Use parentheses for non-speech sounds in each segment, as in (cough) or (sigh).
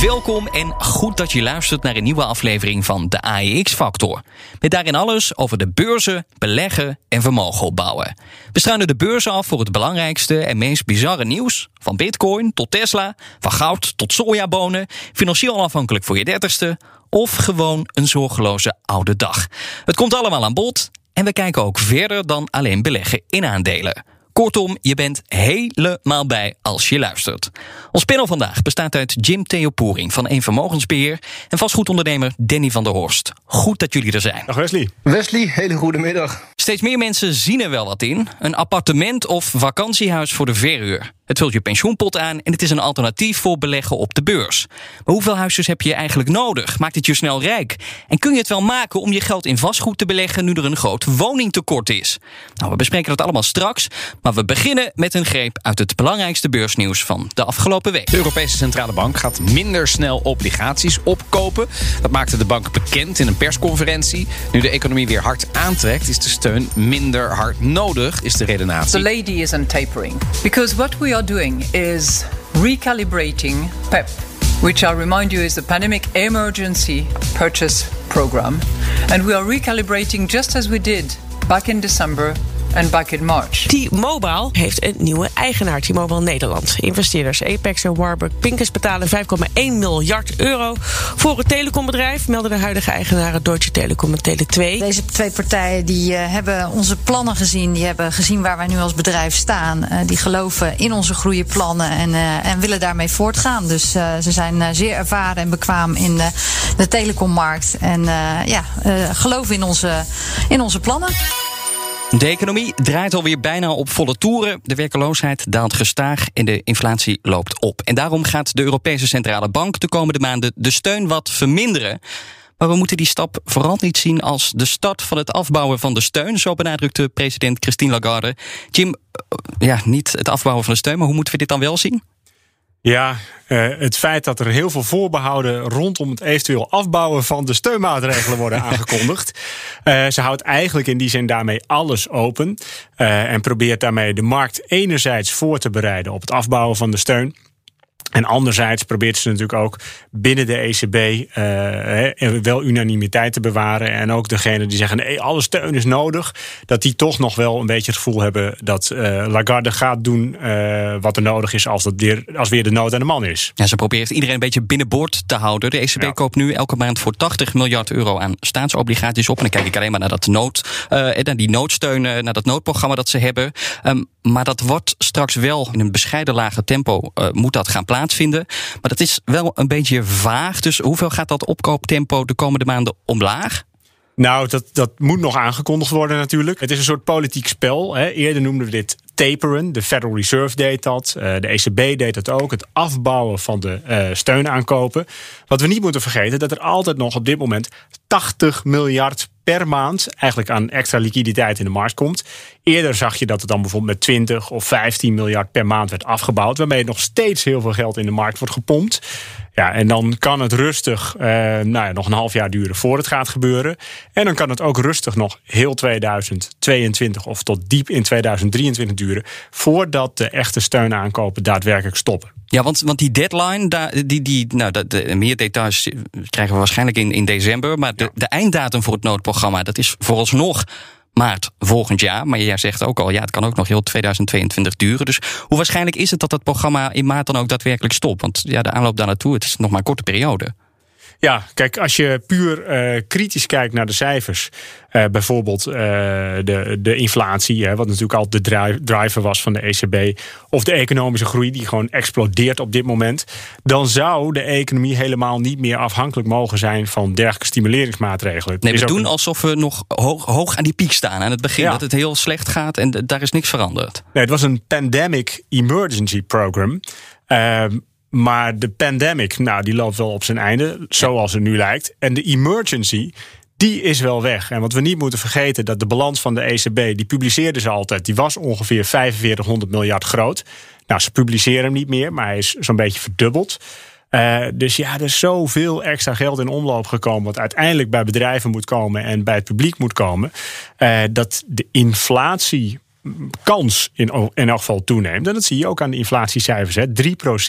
Welkom en goed dat je luistert naar een nieuwe aflevering van de AEX-factor. Met daarin alles over de beurzen, beleggen en vermogen opbouwen. We struinen de beurzen af voor het belangrijkste en meest bizarre nieuws. Van bitcoin tot Tesla, van goud tot sojabonen, financieel afhankelijk voor je dertigste... of gewoon een zorgeloze oude dag. Het komt allemaal aan bod en we kijken ook verder dan alleen beleggen in aandelen. Kortom, je bent helemaal bij als je luistert. Ons panel vandaag bestaat uit Jim Theopoering van Een Vermogensbeheer en vastgoedondernemer Danny van der Horst. Goed dat jullie er zijn. Dag Wesley. Wesley, hele goede middag. Steeds meer mensen zien er wel wat in. Een appartement of vakantiehuis voor de verhuur. Het vult je pensioenpot aan en het is een alternatief voor beleggen op de beurs. Maar hoeveel huisjes heb je eigenlijk nodig? Maakt het je snel rijk? En kun je het wel maken om je geld in vastgoed te beleggen nu er een groot woningtekort is? Nou, we bespreken dat allemaal straks, maar we beginnen met een greep uit het belangrijkste beursnieuws van de afgelopen week. De Europese Centrale Bank gaat minder snel obligaties opkopen. Dat maakte de bank bekend in een persconferentie. Nu de economie weer hard aantrekt, is de steun minder hard nodig, is de redenatie. The lady is on tapering. Because what we are doing is recalibrating PEP, which I'll remind you is the Pandemic Emergency Purchase Program. And we are recalibrating just as we did back in December back in March. T-Mobile heeft een nieuwe eigenaar, T-Mobile Nederland. Investeerders Apex en Warburg Pincus betalen 5,1 miljard euro voor het telecombedrijf, melden de huidige eigenaren Deutsche Telekom en Tele2. Deze twee partijen die uh, hebben onze plannen gezien, die hebben gezien waar wij nu als bedrijf staan. Uh, die geloven in onze groeiplannen en, uh, en willen daarmee voortgaan. Dus ze zijn zeer ervaren en bekwaam in de, de telecommarkt en ja, geloven in onze, in onze plannen. De economie draait alweer bijna op volle toeren. De werkeloosheid daalt gestaag en de inflatie loopt op. En daarom gaat de Europese Centrale Bank de komende maanden de steun wat verminderen. Maar we moeten die stap vooral niet zien als de start van het afbouwen van de steun. Zo benadrukte president Christine Lagarde. Jim, ja, niet het afbouwen van de steun, maar hoe moeten we dit dan wel zien? Ja, uh, het feit dat er heel veel voorbehouden rondom het eventueel afbouwen van de steunmaatregelen worden (laughs) aangekondigd. Uh, ze houdt eigenlijk in die zin daarmee alles open. Uh, en probeert daarmee de markt enerzijds voor te bereiden op het afbouwen van de steun. En anderzijds probeert ze natuurlijk ook binnen de ECB uh, wel unanimiteit te bewaren. En ook degene die zeggen: nee, alle steun is nodig. Dat die toch nog wel een beetje het gevoel hebben dat uh, Lagarde gaat doen uh, wat er nodig is als, dat weer, als weer de nood aan de man is. Ja, ze probeert iedereen een beetje binnenboord te houden. De ECB ja. koopt nu elke maand voor 80 miljard euro aan staatsobligaties op. En dan kijk ik alleen maar naar, dat nood, naar die noodsteun, naar dat noodprogramma dat ze hebben. Um, maar dat wordt straks wel in een bescheiden lager tempo, moet dat gaan plaatsvinden. Maar dat is wel een beetje vaag. Dus hoeveel gaat dat opkooptempo de komende maanden omlaag? Nou, dat, dat moet nog aangekondigd worden natuurlijk. Het is een soort politiek spel. Hè. Eerder noemden we dit taperen. De Federal Reserve deed dat. De ECB deed dat ook. Het afbouwen van de uh, steunaankopen. Wat we niet moeten vergeten, dat er altijd nog op dit moment 80 miljard per maand eigenlijk aan extra liquiditeit in de markt komt. Eerder zag je dat het dan bijvoorbeeld met 20 of 15 miljard per maand werd afgebouwd, waarmee nog steeds heel veel geld in de markt wordt gepompt. Ja, en dan kan het rustig uh, nou ja, nog een half jaar duren voor het gaat gebeuren. En dan kan het ook rustig nog heel 2022 of tot diep in 2023 duren voordat de echte steunaankopen daadwerkelijk stoppen. Ja, want, want die deadline, die, die, nou, de, de, meer details krijgen we waarschijnlijk in, in december. Maar de, ja. de einddatum voor het noodprogramma, dat is vooralsnog maart volgend jaar. Maar jij zegt ook al, ja, het kan ook nog heel 2022 duren. Dus hoe waarschijnlijk is het dat dat programma in maart dan ook daadwerkelijk stopt? Want ja, de aanloop daar naartoe, het is nog maar een korte periode. Ja, kijk, als je puur uh, kritisch kijkt naar de cijfers, uh, bijvoorbeeld uh, de, de inflatie, hè, wat natuurlijk altijd de driver was van de ECB, of de economische groei die gewoon explodeert op dit moment, dan zou de economie helemaal niet meer afhankelijk mogen zijn van dergelijke stimuleringsmaatregelen. Nee, we doen alsof we nog hoog, hoog, aan die piek staan aan het begin, ja. dat het heel slecht gaat en daar is niks veranderd. Nee, het was een pandemic emergency program. Uh, maar de pandemic, nou, die loopt wel op zijn einde, zoals het nu lijkt. En de emergency, die is wel weg. En wat we niet moeten vergeten, dat de balans van de ECB, die publiceerden ze altijd, die was ongeveer 4500 miljard groot. Nou, ze publiceren hem niet meer, maar hij is zo'n beetje verdubbeld. Uh, dus ja, er is zoveel extra geld in omloop gekomen, wat uiteindelijk bij bedrijven moet komen en bij het publiek moet komen, uh, dat de inflatie kans in, in elk geval toeneemt. En dat zie je ook aan de inflatiecijfers. Hè.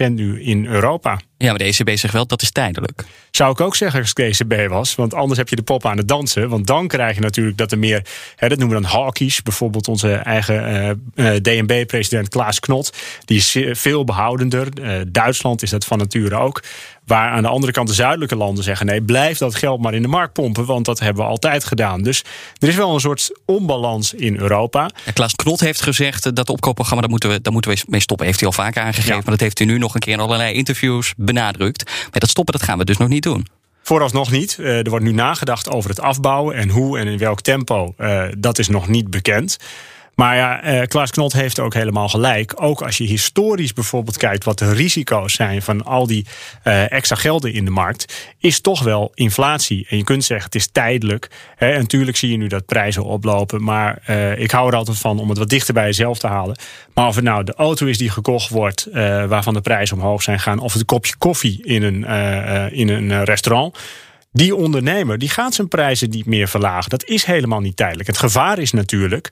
3% nu in Europa. Ja, maar de ECB zegt wel dat is tijdelijk. Zou ik ook zeggen als ik de ECB was. Want anders heb je de pop aan het dansen. Want dan krijg je natuurlijk dat er meer... Hè, dat noemen we dan hawkish. Bijvoorbeeld onze eigen uh, uh, DNB-president Klaas Knot. Die is veel behoudender. Uh, Duitsland is dat van nature ook. Waar aan de andere kant de zuidelijke landen zeggen: nee, blijf dat geld maar in de markt pompen, want dat hebben we altijd gedaan. Dus er is wel een soort onbalans in Europa. Ja, Klaas Knot heeft gezegd dat opkoopprogramma, daar moeten, we, daar moeten we mee stoppen. Heeft hij al vaker aangegeven, maar dat heeft hij nu nog een keer in allerlei interviews benadrukt. Maar dat stoppen, dat gaan we dus nog niet doen. Vooralsnog niet. Uh, er wordt nu nagedacht over het afbouwen en hoe en in welk tempo. Uh, dat is nog niet bekend. Maar ja, eh, Klaas Knot heeft ook helemaal gelijk. Ook als je historisch bijvoorbeeld kijkt wat de risico's zijn van al die uh, extra gelden in de markt, is toch wel inflatie. En je kunt zeggen het is tijdelijk. Hè, en natuurlijk zie je nu dat prijzen oplopen. Maar uh, ik hou er altijd van om het wat dichter bij jezelf te halen. Maar of het nou de auto is die gekocht wordt, waarvan de prijzen omhoog zijn gaan, of het kopje koffie in een, in een restaurant. Die ondernemer die gaat zijn prijzen niet meer verlagen. Dat is helemaal niet tijdelijk. Het gevaar is natuurlijk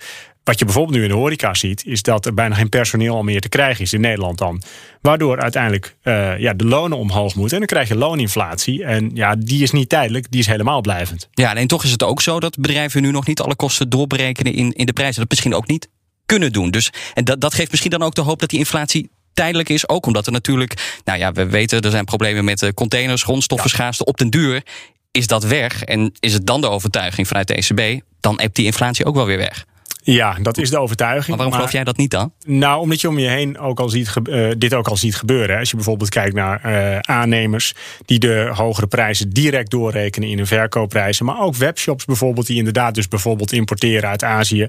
wat je bijvoorbeeld nu in de horeca ziet, is dat er bijna geen personeel al meer te krijgen is in Nederland dan. Waardoor uiteindelijk uh, ja, de lonen omhoog moeten. En dan krijg je looninflatie. En ja, die is niet tijdelijk, die is helemaal blijvend. Ja, alleen toch is het ook zo dat bedrijven nu nog niet alle kosten doorberekenen in, in de prijzen. Dat misschien ook niet kunnen doen. Dus, en dat, dat geeft misschien dan ook de hoop dat die inflatie tijdelijk is. Ook omdat er natuurlijk, nou ja, we weten er zijn problemen met eh, containers, grondstoffenschaarste. Ja. Op den duur is dat weg. En is het dan de overtuiging vanuit de ECB, dan hebt die inflatie ook wel weer weg. Ja, dat is de overtuiging. Maar waarom geloof jij dat niet dan? Nou, omdat je om je heen ook al ziet, uh, dit ook al ziet gebeuren. Als je bijvoorbeeld kijkt naar uh, aannemers die de hogere prijzen direct doorrekenen in hun verkoopprijzen. Maar ook webshops bijvoorbeeld, die inderdaad dus bijvoorbeeld importeren uit Azië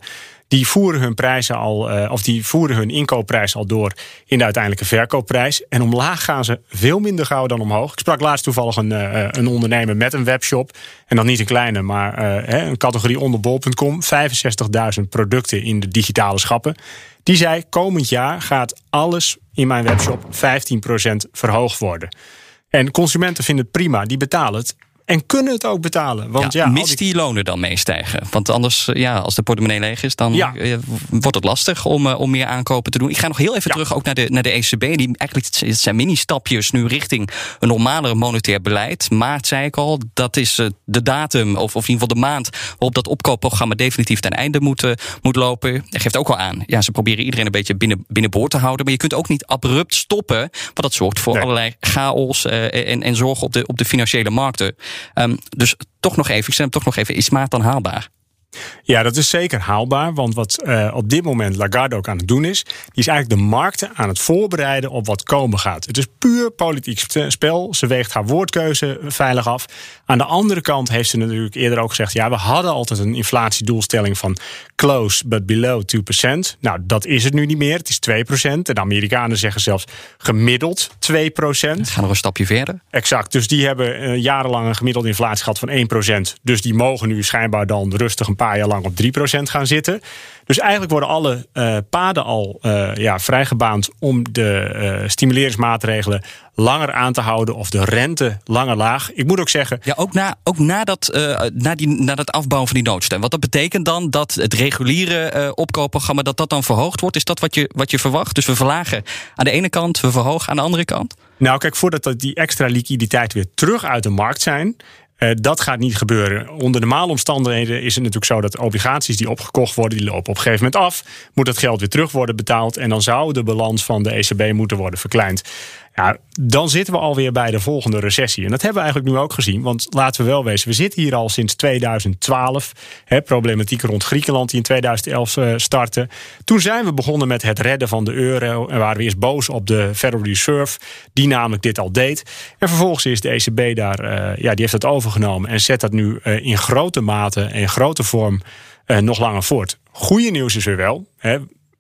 die voeren hun prijzen al, uh, of die voeren hun inkoopprijs al door in de uiteindelijke verkoopprijs. En omlaag gaan ze veel minder gauw dan omhoog. Ik sprak laatst toevallig een, uh, een ondernemer met een webshop. En dan niet een kleine, maar uh, een categorie onder bol.com. 65.000 producten in de digitale schappen. Die zei: komend jaar gaat alles in mijn webshop 15% verhoogd worden. En consumenten vinden het prima, die betalen het. En kunnen het ook betalen. Want ja, ja mits die... die... lonen dan meestijgen. Want anders, ja, als de portemonnee leeg is, dan ja. wordt het lastig om, uh, om meer aankopen te doen. Ik ga nog heel even ja. terug ook naar de, naar de ECB. Die eigenlijk het zijn mini-stapjes nu richting een normaler monetair beleid. Maart zei ik al, dat is de datum, of, of in ieder geval de maand waarop dat opkoopprogramma definitief ten einde moet, uh, moet lopen. Hij geeft ook al aan. Ja, ze proberen iedereen een beetje binnen, binnenboord te houden. Maar je kunt ook niet abrupt stoppen. Want dat zorgt voor nee. allerlei chaos en, en zorgen op de, op de financiële markten. Um, dus toch nog even, ik stem toch nog even, is maat dan haalbaar? Ja, dat is zeker haalbaar. Want wat uh, op dit moment Lagarde ook aan het doen is, die is eigenlijk de markten aan het voorbereiden op wat komen gaat. Het is puur politiek spel. Ze weegt haar woordkeuze veilig af. Aan de andere kant heeft ze natuurlijk eerder ook gezegd: ja, we hadden altijd een inflatiedoelstelling van close but below 2%. Nou, dat is het nu niet meer. Het is 2%. En de Amerikanen zeggen zelfs gemiddeld 2%. We gaan nog een stapje verder. Exact. Dus die hebben uh, jarenlang een gemiddelde inflatie gehad van 1%. Dus die mogen nu schijnbaar dan rustig een paar jaar lang op 3% gaan zitten. Dus eigenlijk worden alle uh, paden al uh, ja, vrijgebaand om de uh, stimuleringsmaatregelen langer aan te houden of de rente langer laag. Ik moet ook zeggen. Ja, ook na, ook na, dat, na, die, na dat afbouwen van die noodsteun. Wat dat betekent dan dat het reguliere opkoopprogramma dat dat dan verhoogd wordt. Is dat wat je, wat je verwacht? Dus we verlagen aan de ene kant, we verhogen aan de andere kant? Nou, kijk, voordat die extra liquiditeit weer terug uit de markt zijn, uh, dat gaat niet gebeuren. Onder normale omstandigheden is het natuurlijk zo dat obligaties die opgekocht worden, die lopen op een gegeven moment af. Moet dat geld weer terug worden betaald. En dan zou de balans van de ECB moeten worden verkleind. Dan zitten we alweer bij de volgende recessie. En dat hebben we eigenlijk nu ook gezien. Want laten we wel wezen, we zitten hier al sinds 2012. Hè, problematiek rond Griekenland die in 2011 uh, startte. Toen zijn we begonnen met het redden van de euro. En waren we eerst boos op de Federal Reserve, die namelijk dit al deed. En vervolgens is de ECB daar, uh, ja, die heeft dat overgenomen. En zet dat nu uh, in grote mate en in grote vorm nog langer voort. Goede nieuws is weer wel. Hè,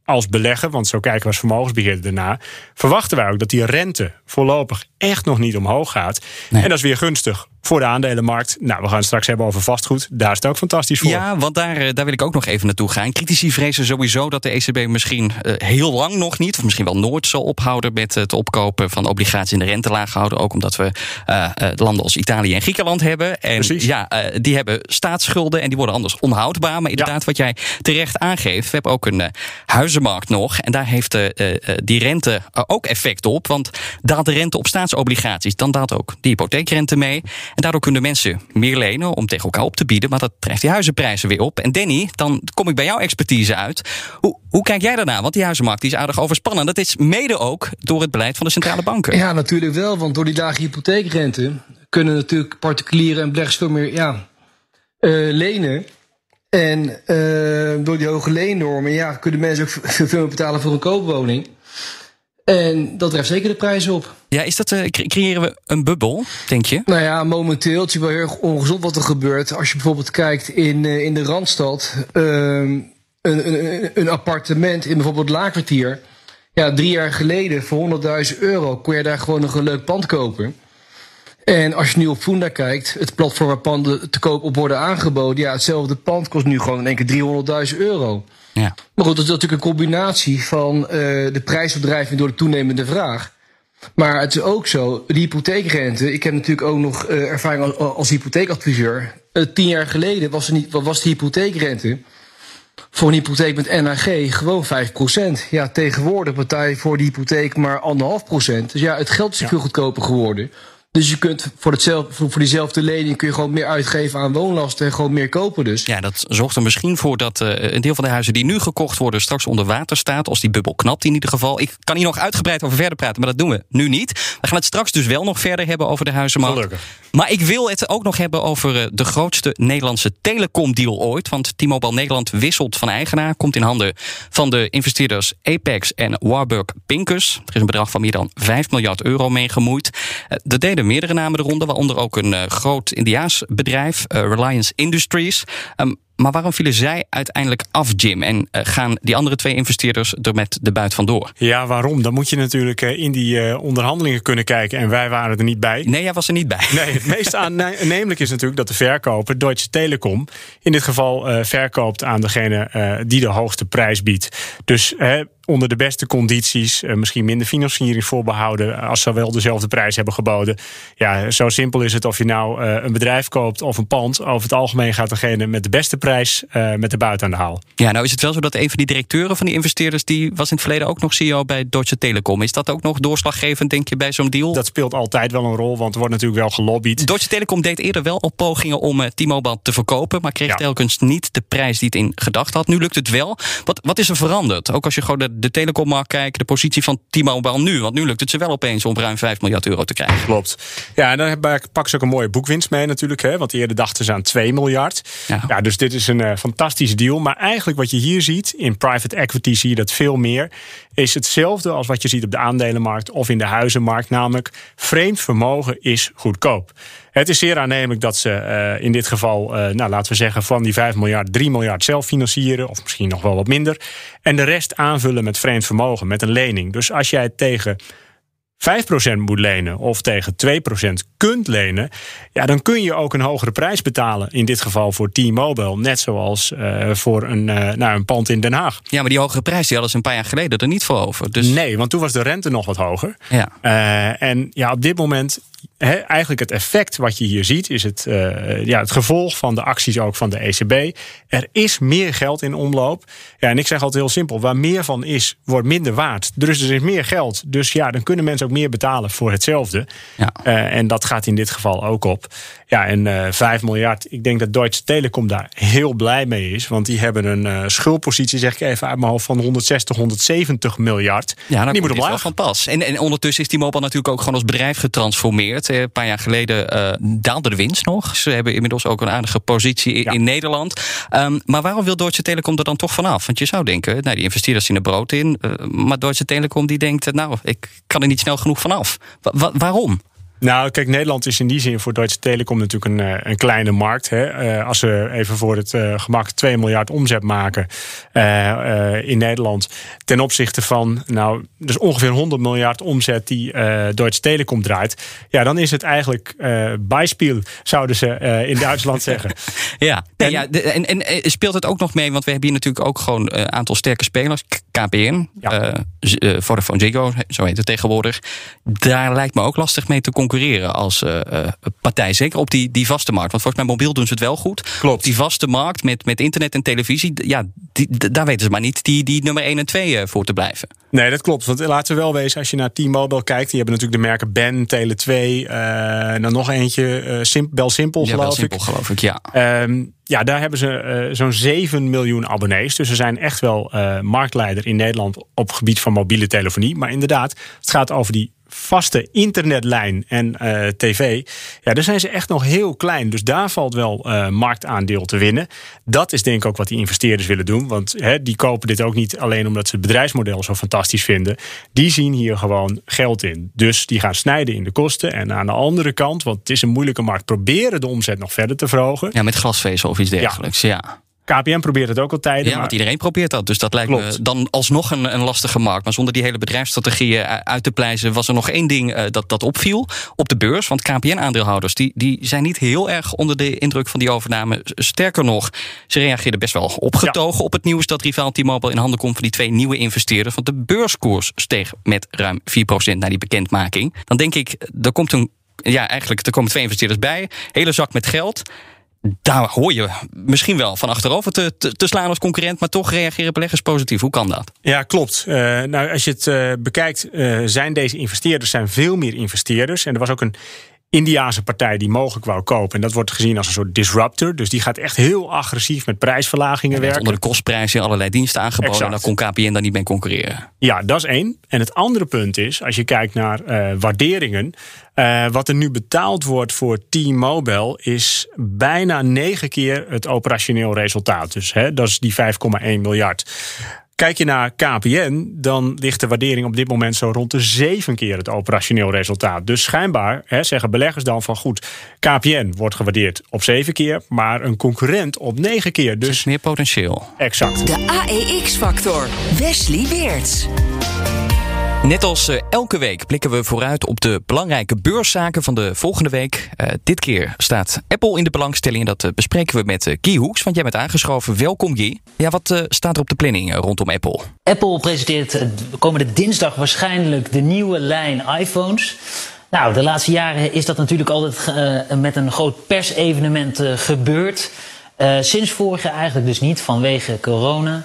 als belegger, want zo kijken we als vermogensbeheerder daarna, verwachten wij ook dat die rente voorlopig echt nog niet omhoog gaat. En dat is weer gunstig voor de aandelenmarkt. Nou, we gaan het straks hebben over vastgoed. Daar is het ook fantastisch voor. Ja, want daar, eh, daar wil ik ook nog even naartoe gaan. Critici vrezen sowieso dat de ECB misschien uh, heel lang nog niet, of misschien wel nooit zal ophouden met het opkopen van obligaties in de rente laag houden. Ook omdat we uh, landen als Italië en Griekenland hebben. En Precies. ja, die hebben staatsschulden en die worden anders onhoudbaar. Maar inderdaad, wat jij terecht aangeeft, we hebben ook een huizenmarkt nog. En daar heeft die rente ook effect op. Want daalt de rente op staatsobligaties, dan daalt ook die hypotheekrente mee. En daardoor kunnen mensen meer lenen om tegen elkaar op te bieden. Maar dat drijft die huizenprijzen weer op. En Danny, dan kom ik bij jouw expertise uit. Hoe, hoe kijk jij daarna? Want die huizenmarkt die is aardig overspannen. Dat is mede ook door het beleid van de centrale banken. Ja, natuurlijk wel. Want door die lage hypotheekrente kunnen natuurlijk particulieren en beleggers veel meer ja, uh, lenen. En uh, door die hoge leennormen ja, kunnen mensen ook veel meer betalen voor een koopwoning. En dat drijft zeker de prijzen op. Ja, is dat, uh, creëren we een bubbel, denk je? Nou ja, momenteel het is wel heel erg ongezond wat er gebeurt. Als je bijvoorbeeld kijkt in, uh, in de Randstad, uh, een, een, een, appartement in bijvoorbeeld Laakkwartier. Ja, drie jaar geleden voor 100.000 euro kon je daar gewoon nog een leuk pand kopen. En als je nu op Funda kijkt, het platform waar panden te koop op worden aangeboden, ja, hetzelfde pand kost nu gewoon in één keer 300.000 euro. Ja. Maar goed, dat is natuurlijk een combinatie van uh, de prijsopdrijving door de toenemende vraag. Maar het is ook zo, de hypotheekrente. Ik heb natuurlijk ook nog uh, ervaring als, als hypotheekadviseur. Uh, tien jaar geleden was, er niet, was de hypotheekrente voor een hypotheek met NAG gewoon 5%. Ja, tegenwoordig betaal je voor die hypotheek maar 1,5%. Dus ja, het geld is ja. veel goedkoper geworden. Dus je kunt voor, hetzelfde, voor diezelfde lening kun je gewoon meer uitgeven aan woonlasten en gewoon meer kopen dus. Ja, dat zorgt er misschien voor dat uh, een deel van de huizen die nu gekocht worden straks onder water staat. Als die bubbel knapt in ieder geval. Ik kan hier nog uitgebreid over verder praten, maar dat doen we nu niet. We gaan het straks dus wel nog verder hebben over de huizenmarkt. Gelukkig. Maar ik wil het ook nog hebben over uh, de grootste Nederlandse telecomdeal ooit. Want T-Mobile Nederland wisselt van eigenaar. Komt in handen van de investeerders Apex en Warburg Pincus. Er is een bedrag van meer dan 5 miljard euro mee gemoeid. Uh, dat meerdere namen de ronde, waaronder ook een uh, groot Indiaas bedrijf, uh, Reliance Industries. Um, maar waarom vielen zij uiteindelijk af, Jim? En uh, gaan die andere twee investeerders er met de buit vandoor? Ja, waarom? Dan moet je natuurlijk uh, in die uh, onderhandelingen kunnen kijken. En wij waren er niet bij. Nee, jij was er niet bij. Nee, het meest aannemelijk is natuurlijk dat de verkoper, Deutsche Telekom, in dit geval verkoopt aan degene die de hoogste prijs biedt. Dus onder de beste condities, misschien minder financiering voorbehouden als ze wel dezelfde prijs hebben geboden. Ja, zo simpel is het of je nou een bedrijf koopt of een pand. Over het algemeen gaat degene met de beste prijs uh, met de buiten aan de haal. Ja, nou is het wel zo dat een van die directeuren van die investeerders, die was in het verleden ook nog CEO bij Deutsche Telekom. Is dat ook nog doorslaggevend, denk je, bij zo'n deal? Dat speelt altijd wel een rol, want er wordt natuurlijk wel gelobbyd. Deutsche Telekom deed eerder wel op pogingen om uh, T-Mobile te verkopen, maar kreeg ja. telkens niet de prijs die het in gedacht had. Nu lukt het wel. Wat, wat is er veranderd? Ook als je gewoon de, de telecommarkt kijkt, de positie van T-Mobile nu. Want nu lukt het ze wel opeens om ruim 5 miljard euro te krijgen. Klopt. Ja, en dan pakken ze ook een mooie boekwinst mee natuurlijk. Hè, want eerder dachten ze aan 2 miljard. Ja, ja dus dit is een uh, fantastische deal. Maar eigenlijk wat je hier ziet, in private equity zie je dat veel meer, is hetzelfde als wat je ziet op de aandelenmarkt of in de huizenmarkt. Namelijk, vreemd vermogen is goedkoop. Het is zeer aannemelijk dat ze uh, in dit geval, uh, nou, laten we zeggen, van die 5 miljard, 3 miljard zelf financieren. Of misschien nog wel wat minder. En de rest aanvullen met vreemd vermogen, met een lening. Dus als jij tegen 5% moet lenen of tegen 2% kunt lenen, ja, dan kun je ook een hogere prijs betalen. In dit geval voor T-Mobile, net zoals uh, voor een, uh, nou, een pand in Den Haag. Ja, maar die hogere prijs die hadden ze een paar jaar geleden er niet voor over. Dus... Nee, want toen was de rente nog wat hoger. Ja. Uh, en ja, op dit moment He, eigenlijk het effect wat je hier ziet, is het, uh, ja, het gevolg van de acties ook van de ECB. Er is meer geld in omloop. Ja, en ik zeg altijd heel simpel: waar meer van is, wordt minder waard. Dus er is meer geld. Dus ja, dan kunnen mensen ook meer betalen voor hetzelfde. Ja. Uh, en dat gaat in dit geval ook op. Ja, en uh, 5 miljard. Ik denk dat Deutsche Telekom daar heel blij mee is. Want die hebben een schuldpositie, zeg ik even uit mijn hoofd, van 160, 170 miljard. Ja, die moet omlaag van pas. En, en ondertussen is die mobile natuurlijk ook gewoon als bedrijf getransformeerd. Een paar jaar geleden uh, daalde de winst nog. Ze hebben inmiddels ook een aardige positie in, ja. in Nederland. Um, maar waarom wil Deutsche Telekom er dan toch vanaf? Want je zou denken, nou, die investeerders zien er brood in. Uh, maar Deutsche Telekom die denkt, nou, ik kan er niet snel genoeg vanaf. Wa waarom? Nou, kijk, Nederland is in die zin voor Deutsche Telekom natuurlijk een, eh, een kleine markt. Hè. Uh, als ze even voor het uh, gemak 2 miljard omzet maken in Nederland. Ten opzichte van, nou, dus ongeveer 100 miljard omzet die Deutsche Telekom draait. Ja, dan is het eigenlijk bijspiel, zouden ze in Duitsland (laughs) zeggen. ja, en, ja en, en, speelt het ook nog mee, want we hebben hier natuurlijk ook gewoon een aantal sterke spelers. KPN, ja. Vodafone Ziggo, zo heet het tegenwoordig. Daar lijkt me ook lastig mee te concurreren als uh, partij. Zeker op die, die vaste markt. Want volgens mij mobiel doen ze het wel goed. Klopt. Op die vaste markt met, met internet en televisie. Ja, die, daar weten ze maar niet die, die nummer 1 en 2 uh, voor te blijven. Nee, dat klopt. Want laten we wel wezen, als je naar T-Mobile kijkt, die hebben natuurlijk de merken Ben, Tele2, uh, dan nog eentje, uh, Sim, Bel Simpel, ja, geloof Bel Simpel, ik. geloof ik, ja. Um, ja, daar hebben ze uh, zo'n 7 miljoen abonnees. Dus ze zijn echt wel uh, marktleider in Nederland op het gebied van mobiele telefonie. Maar inderdaad, het gaat over die vaste internetlijn en uh, tv, ja, daar zijn ze echt nog heel klein. Dus daar valt wel uh, marktaandeel te winnen. Dat is denk ik ook wat die investeerders willen doen. Want hè, die kopen dit ook niet alleen omdat ze het bedrijfsmodel zo fantastisch vinden. Die zien hier gewoon geld in. Dus die gaan snijden in de kosten. En aan de andere kant, want het is een moeilijke markt, proberen de omzet nog verder te verhogen. Ja, met glasvezel of iets dergelijks. ja. ja. KPN probeert het ook al tijden. Ja, maar... want iedereen probeert dat. Dus dat lijkt Klopt. me dan alsnog een, een lastige markt. Maar zonder die hele bedrijfsstrategieën uit te pleizen... was er nog één ding uh, dat, dat opviel op de beurs. Want KPN-aandeelhouders die, die zijn niet heel erg onder de indruk van die overname. Sterker nog, ze reageerden best wel opgetogen ja. op het nieuws... dat rivaal T-Mobile in handen komt van die twee nieuwe investeerders. Want de beurskoers steeg met ruim 4% na die bekendmaking. Dan denk ik, er komt een... Ja, eigenlijk, er komen twee investeerders bij. Hele zak met geld daar hoor je misschien wel van achterover te, te, slaan als concurrent, maar toch reageren beleggers positief. Hoe kan dat? Ja, klopt. Uh, nou, als je het uh, bekijkt, uh, zijn deze investeerders zijn veel meer investeerders. En er was ook een Indiaanse partij die mogelijk wou kopen. En dat wordt gezien als een soort disruptor. Dus die gaat echt heel agressief met prijsverlagingen ja, werken. Onder de kostprijs in allerlei diensten aangeboden. Exact. En dan kon KPN daar niet mee concurreren. Ja, dat is één. En het andere punt is, als je kijkt naar uh, waarderingen. Uh, wat er nu betaald wordt voor T-Mobile is bijna negen keer het operationeel resultaat. Dus hè, dat is die 5,1 miljard. Kijk je naar KPN, dan ligt de waardering op dit moment zo rond de zeven keer het operationeel resultaat. Dus schijnbaar hè, zeggen beleggers dan van goed, KPN wordt gewaardeerd op zeven keer, maar een concurrent op negen keer. Dus meer potentieel. Exact. De AEX-factor. Wesley Weerts. Net als uh, elke week blikken we vooruit op de belangrijke beurszaken van de volgende week. Uh, dit keer staat Apple in de belangstelling. Dat uh, bespreken we met Guy Hoeks, want jij bent aangeschoven. Welkom Guy. Ja, wat staat er op de planning rondom Apple? Apple presenteert komende dinsdag waarschijnlijk de nieuwe lijn iPhones. Nou, de laatste jaren is dat natuurlijk altijd met een groot persevenement gebeurd. sinds vorig jaar eigenlijk dus niet, vanwege corona.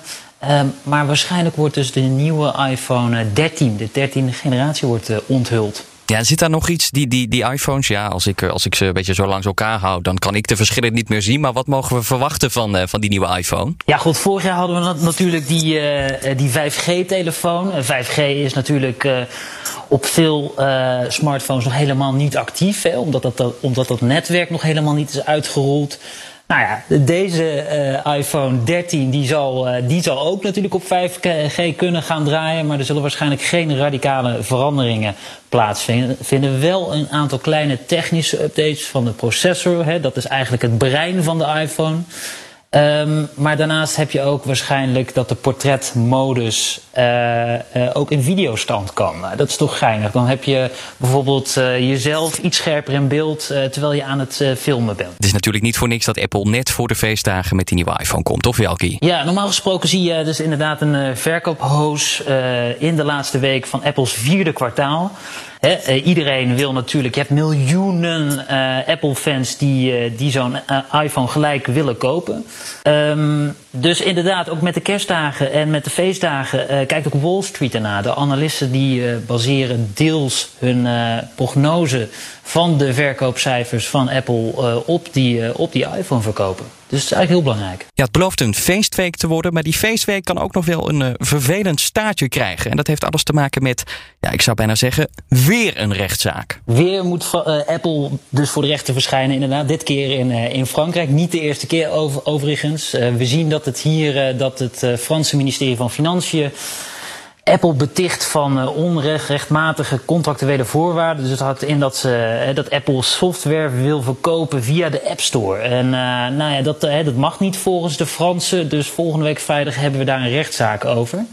Um, maar waarschijnlijk wordt dus de nieuwe iPhone 13, de 13e generatie, wordt uh, onthuld. Ja, zit daar nog iets, die, die, die iPhones? Ja, als ik, als ik ze een beetje zo langs elkaar hou, dan kan ik de verschillen niet meer zien. Maar wat mogen we verwachten van, uh, van die nieuwe iPhone? Ja, goed, vorig jaar hadden we natuurlijk die, uh, die 5G-telefoon. 5G is natuurlijk op veel smartphones nog helemaal niet actief, hè, omdat, dat, omdat dat netwerk nog helemaal niet is uitgerold. Nou ja, deze uh, iPhone 13 die zal, uh, die zal ook natuurlijk op 5G kunnen gaan draaien. Maar er zullen waarschijnlijk geen radicale veranderingen plaatsvinden. Wel een aantal kleine technische updates van de processor. Hè, dat is eigenlijk het brein van de iPhone. Um, maar daarnaast heb je ook waarschijnlijk dat de portretmodus uh, uh, ook in videostand kan. Nou, dat is toch geinig. Dan heb je bijvoorbeeld uh, jezelf iets scherper in beeld terwijl je aan het filmen bent. Het is natuurlijk niet voor niks dat Apple net voor de feestdagen met die nieuwe iPhone komt, of Welkie? Ja, normaal gesproken zie je dus inderdaad een verkoophoos in de laatste week van Apples vierde kwartaal. He, uh, iedereen wil natuurlijk, je hebt miljoenen uh, Apple-fans die, uh, die zo'n iPhone gelijk willen kopen. Um, dus inderdaad, ook met de kerstdagen en met de feestdagen kijkt ook Wall Street ernaar. De analisten die baseren deels hun prognose van de verkoopcijfers van Apple op, die, op die iPhone verkopen. Dus het is eigenlijk heel belangrijk. Ja, het belooft een feestweek te worden, maar die feestweek kan ook nog wel een uh, vervelend staartje krijgen. En dat heeft alles te maken met, ja, ik zou bijna zeggen, weer een rechtszaak. Weer moet uh, Apple dus voor de rechter verschijnen, inderdaad. Dit keer in, uh, in Frankrijk. Niet de eerste keer over, overigens. we zien dat het hier, dat het Franse ministerie van Financiën Apple beticht van uh, onrechtmatige contractuele voorwaarden. Dus het houdt in dat, ze, dat Apple software wil verkopen via de App Store. En nou ja, dat, dat mag niet volgens de Fransen. Dus volgende week vrijdag hebben we daar een rechtszaak over.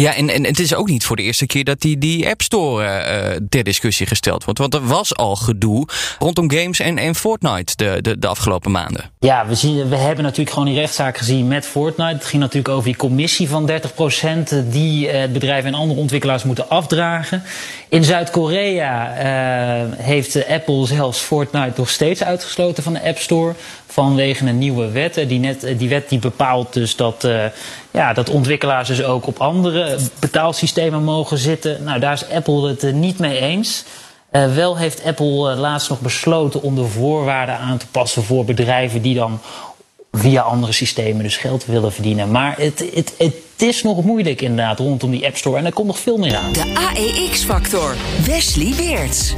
Ja, en, en het is ook niet voor de eerste keer dat die, die App Store uh, ter discussie gesteld wordt. Want er was al gedoe rondom games en, en Fortnite de, de, de afgelopen maanden. Ja, we, zien, we hebben natuurlijk gewoon die rechtszaak gezien met Fortnite. Het ging natuurlijk over die commissie van 30% die uh, het bedrijf en andere ontwikkelaars moeten afdragen. In Zuid-Korea heeft Apple zelfs Fortnite nog steeds uitgesloten van de App Store vanwege een nieuwe wet. Die, net, die wet die bepaalt dus dat, uh, ja, dat ontwikkelaars dus ook op andere betaalsystemen mogen zitten. Nou, daar is Apple het uh, niet mee eens. Wel heeft Apple laatst nog besloten om de voorwaarden aan te passen voor bedrijven die dan via andere systemen dus geld willen verdienen. Maar het, het, het is nog moeilijk inderdaad rondom die App Store en er komt nog veel meer aan. De AEX-factor. Wesley Weerts.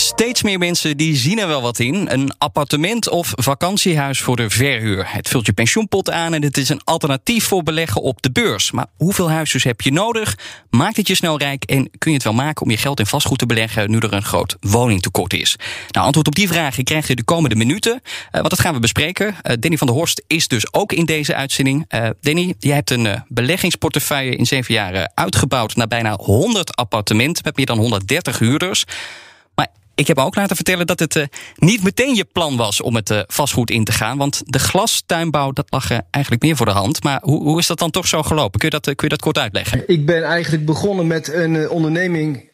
Steeds meer mensen die zien er wel wat in. Een appartement of vakantiehuis voor de verhuur. Het vult je pensioenpot aan en het is een alternatief voor beleggen op de beurs. Maar hoeveel huisjes heb je nodig? Maakt het je snel rijk en kun je het wel maken om je geld in vastgoed te beleggen nu er een groot woningtekort is? Nou, antwoord op die vragen krijg je de komende minuten. Uh, want dat gaan we bespreken. Uh, Danny van der Horst is dus ook in deze uitzending. Uh, Danny, jij hebt een beleggingsportefeuille in zeven jaar uitgebouwd naar bijna 100 appartementen met meer dan 130 huurders. Ik heb me ook laten vertellen dat het uh, niet meteen je plan was om het uh, vastgoed in te gaan. Want de glastuinbouw, dat lag uh, eigenlijk meer voor de hand. Maar hoe, hoe is dat dan toch zo gelopen? Kun je dat, kun je dat kort uitleggen? Ik ben eigenlijk begonnen met een onderneming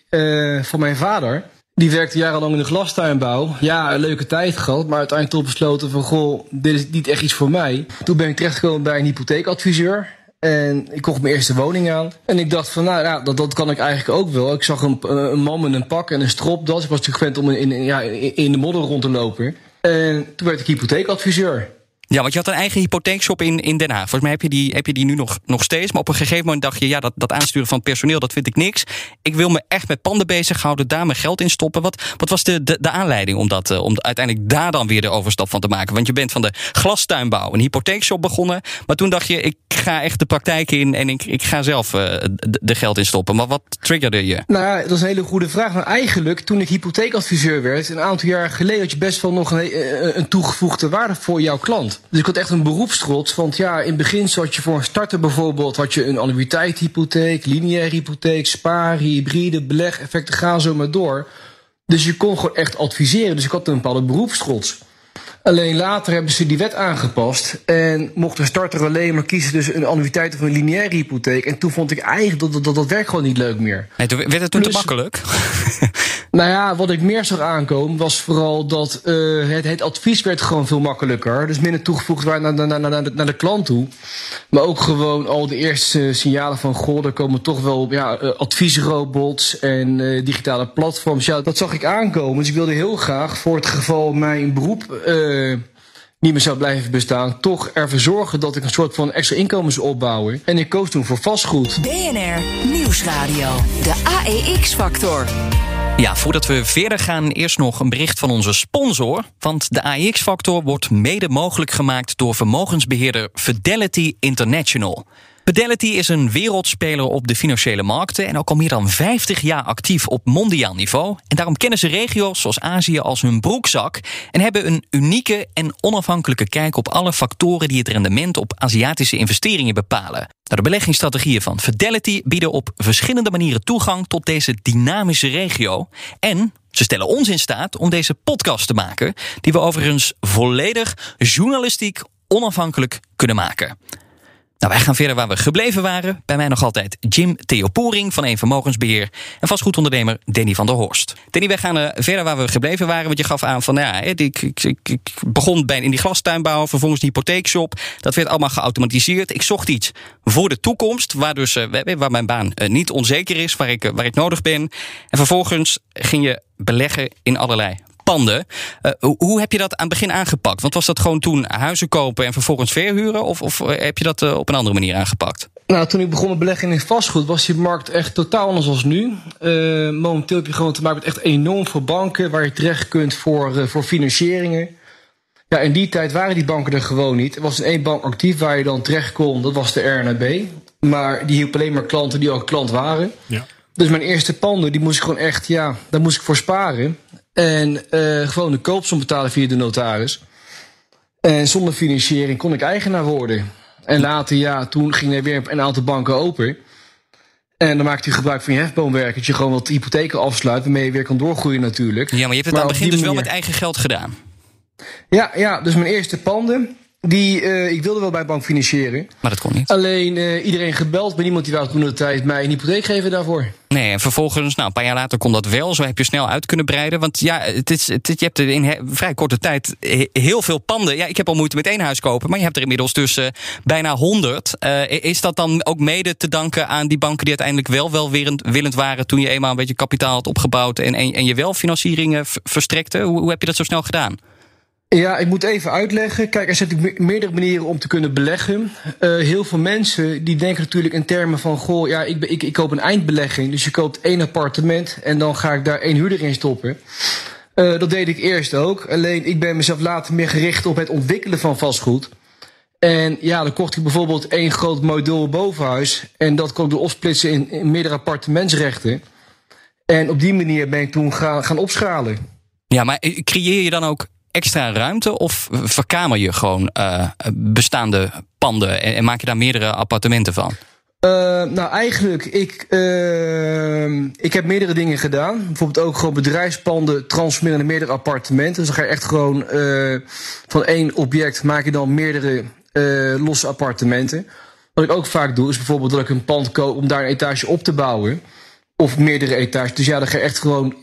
van mijn vader. Die werkte jarenlang in de glastuinbouw. Ja, een leuke tijd gehad, maar uiteindelijk toch besloten van... goh, dit is niet echt iets voor mij. Toen ben ik terechtgekomen bij een hypotheekadviseur. En ik kocht mijn eerste woning aan. En ik dacht van, nou ja, dat, dat kan ik eigenlijk ook wel. Ik zag een, een man met een pak en een stropdas. Ik was natuurlijk gewend om in, ja, in de modder rond te lopen. En toen werd ik hypotheekadviseur. Ja, want je had een eigen hypotheekshop in, in Den Haag. Volgens mij heb je die, heb je die nu nog, nog steeds. Maar op een gegeven moment dacht je, ja, dat, dat aansturen van het personeel, dat vind ik niks. Ik wil me echt met panden bezighouden, daar mijn geld in stoppen. Wat, wat was de, de, de aanleiding om, dat, uh, om uiteindelijk daar dan weer de overstap van te maken? Want je bent van de glastuinbouw, een hypotheekshop begonnen. Maar toen dacht je, ik ga echt de praktijk in en ik, ik ga zelf uh, de, geld in stoppen. Maar wat triggerde je? Nou dat is een hele goede vraag. Maar eigenlijk, toen ik hypotheekadviseur werd, een aantal jaar geleden, had je best wel nog een, een toegevoegde waarde voor jouw klant. Dus ik had echt een beroepstrots. Want ja, in het begin zat je voor een starter bijvoorbeeld... had je een annuïteithypotheek, lineaire hypotheek... spaar, hybride, beleg, effecten, gaan zo maar door. Dus je kon gewoon echt adviseren. Dus ik had een bepaalde beroepstrots. Alleen later hebben ze die wet aangepast. En mocht een starter alleen maar kiezen tussen een annuïteit of een lineaire hypotheek. En toen vond ik eigenlijk dat dat, dat, dat werk gewoon niet leuk meer. Nee, toen werd het toen te makkelijk? (laughs) (laughs) Nou ja, wat ik meer zag aankomen was vooral dat uh, het, het, advies werd gewoon veel makkelijker. Dus minder toegevoegd naar, naar, naar, naar, de, naar de klant toe. Maar ook gewoon al de eerste signalen van... goh, er komen toch wel ja, uh, adviesrobots en uh, digitale platforms. Ja, dat zag ik aankomen. Dus ik wilde heel graag voor het geval mijn beroep niet meer zou blijven bestaan, toch ervoor zorgen dat ik een soort van extra inkomen zou opbouwen. En ik koos toen voor vastgoed. BNR Nieuwsradio, de AEX-factor. Ja, voordat we verder gaan, eerst nog een bericht van onze sponsor. Want de AEX-factor wordt mede mogelijk gemaakt door vermogensbeheerder Fidelity International. Fidelity is een wereldspeler op de financiële markten en ook al meer dan 50 jaar actief op mondiaal niveau. En daarom kennen ze regio's zoals Azië als hun broekzak en hebben een unieke en onafhankelijke kijk op alle factoren die het rendement op Aziatische investeringen bepalen. Nou, de beleggingsstrategieën van Fidelity bieden op verschillende manieren toegang tot deze dynamische regio. En ze stellen ons in staat om deze podcast te maken, die we overigens volledig journalistiek onafhankelijk kunnen maken. Nou, wij gaan verder waar we gebleven waren. Bij mij nog altijd Jim Theoporing van een vermogensbeheer en vastgoedondernemer Danny van der Horst. Danny, wij gaan uh, verder waar we gebleven waren. Want je gaf aan van, nou ja, ik, ik, ik, begon bij in die glastuinbouw, vervolgens die hypotheekshop. Dat werd allemaal geautomatiseerd. Ik zocht iets voor de toekomst, waar, dus, uh, waar mijn baan uh, niet onzeker is, waar ik, waar ik nodig ben. En vervolgens ging je beleggen in allerlei panden. Uh, hoe heb je dat aan het begin aangepakt? Want was dat gewoon toen huizen kopen en vervolgens verhuren? Of, of heb je dat uh, op een andere manier aangepakt? Nou, toen ik begon met beleggen in vastgoed, was die markt echt totaal anders als nu. Uh, momenteel heb je gewoon te maken met echt enorm veel banken waar je terecht kunt voor, voor financieringen. Ja, in die tijd waren die banken er gewoon niet. Er was één bank actief waar je dan terecht kon, dat was de RNB. Maar die hielp alleen maar klanten die al klant waren. Ja. Dus mijn eerste panden, die moest ik gewoon echt, ja, daar moest ik voor sparen. En eh, gewoon de koopsom betalen via de notaris. En zonder financiering kon ik eigenaar worden. En later, ja, toen gingen er weer een aantal banken open. En dan maakt u gebruik van je hefboomwerk. Dat je gewoon wat hypotheken afsluit, waarmee je weer kan doorgroeien natuurlijk. Ja, maar je hebt het aan het begin dus wel met eigen geld gedaan. Ja, ja, dus mijn eerste panden, die, eh, ik wilde wel bij bank financieren. Maar dat kon niet. Alleen eh, iedereen gebeld, maar niemand die wou toen de tijd mij een hypotheek geven daarvoor. Nee, en vervolgens, nou, een paar jaar later kon dat wel. Zo heb je snel uit kunnen breiden. Want ja, het is, het, je hebt er in vrij korte tijd he- heel veel panden. Ja, ik heb al moeite met één huis kopen, maar je hebt er inmiddels dus eh, bijna honderd. is dat dan ook mede te danken aan die banken die uiteindelijk wel welwillend willend waren toen je eenmaal een beetje kapitaal had opgebouwd en, en, en je wel financieringen verstrekte? Hoe, hoe heb je dat zo snel gedaan? Ja, ik moet even uitleggen. Kijk, er zijn natuurlijk me- meerdere manieren om te kunnen beleggen. Eh, heel veel mensen die denken natuurlijk in termen van... goh, ja, ik, ik, ik koop een eindbelegging. Dus je koopt één appartement en dan ga ik daar één huurder in stoppen. Eh, dat deed ik eerst ook. Alleen ik ben mezelf later meer gericht op het ontwikkelen van vastgoed. En ja, dan kocht ik bijvoorbeeld één groot mooi dubbel bovenhuis. En dat kon ik door opsplitsen in, in meerdere appartementsrechten. En op die manier ben ik toen gaan, gaan opschalen. Ja, maar eh, creëer je dan ook extra ruimte of verkamer je gewoon eh, bestaande panden en, maak je daar meerdere appartementen van? Uh, nou, eigenlijk, ik, uh, ik heb meerdere dingen gedaan. Bijvoorbeeld ook gewoon bedrijfspanden transformeren naar meerdere appartementen. Dus dan ga je echt gewoon van één object maak je dan meerdere losse appartementen. Wat ik ook vaak doe, is bijvoorbeeld dat ik een pand koop om daar een etage op te bouwen. Of meerdere etages. Dus ja, dan ga je echt gewoon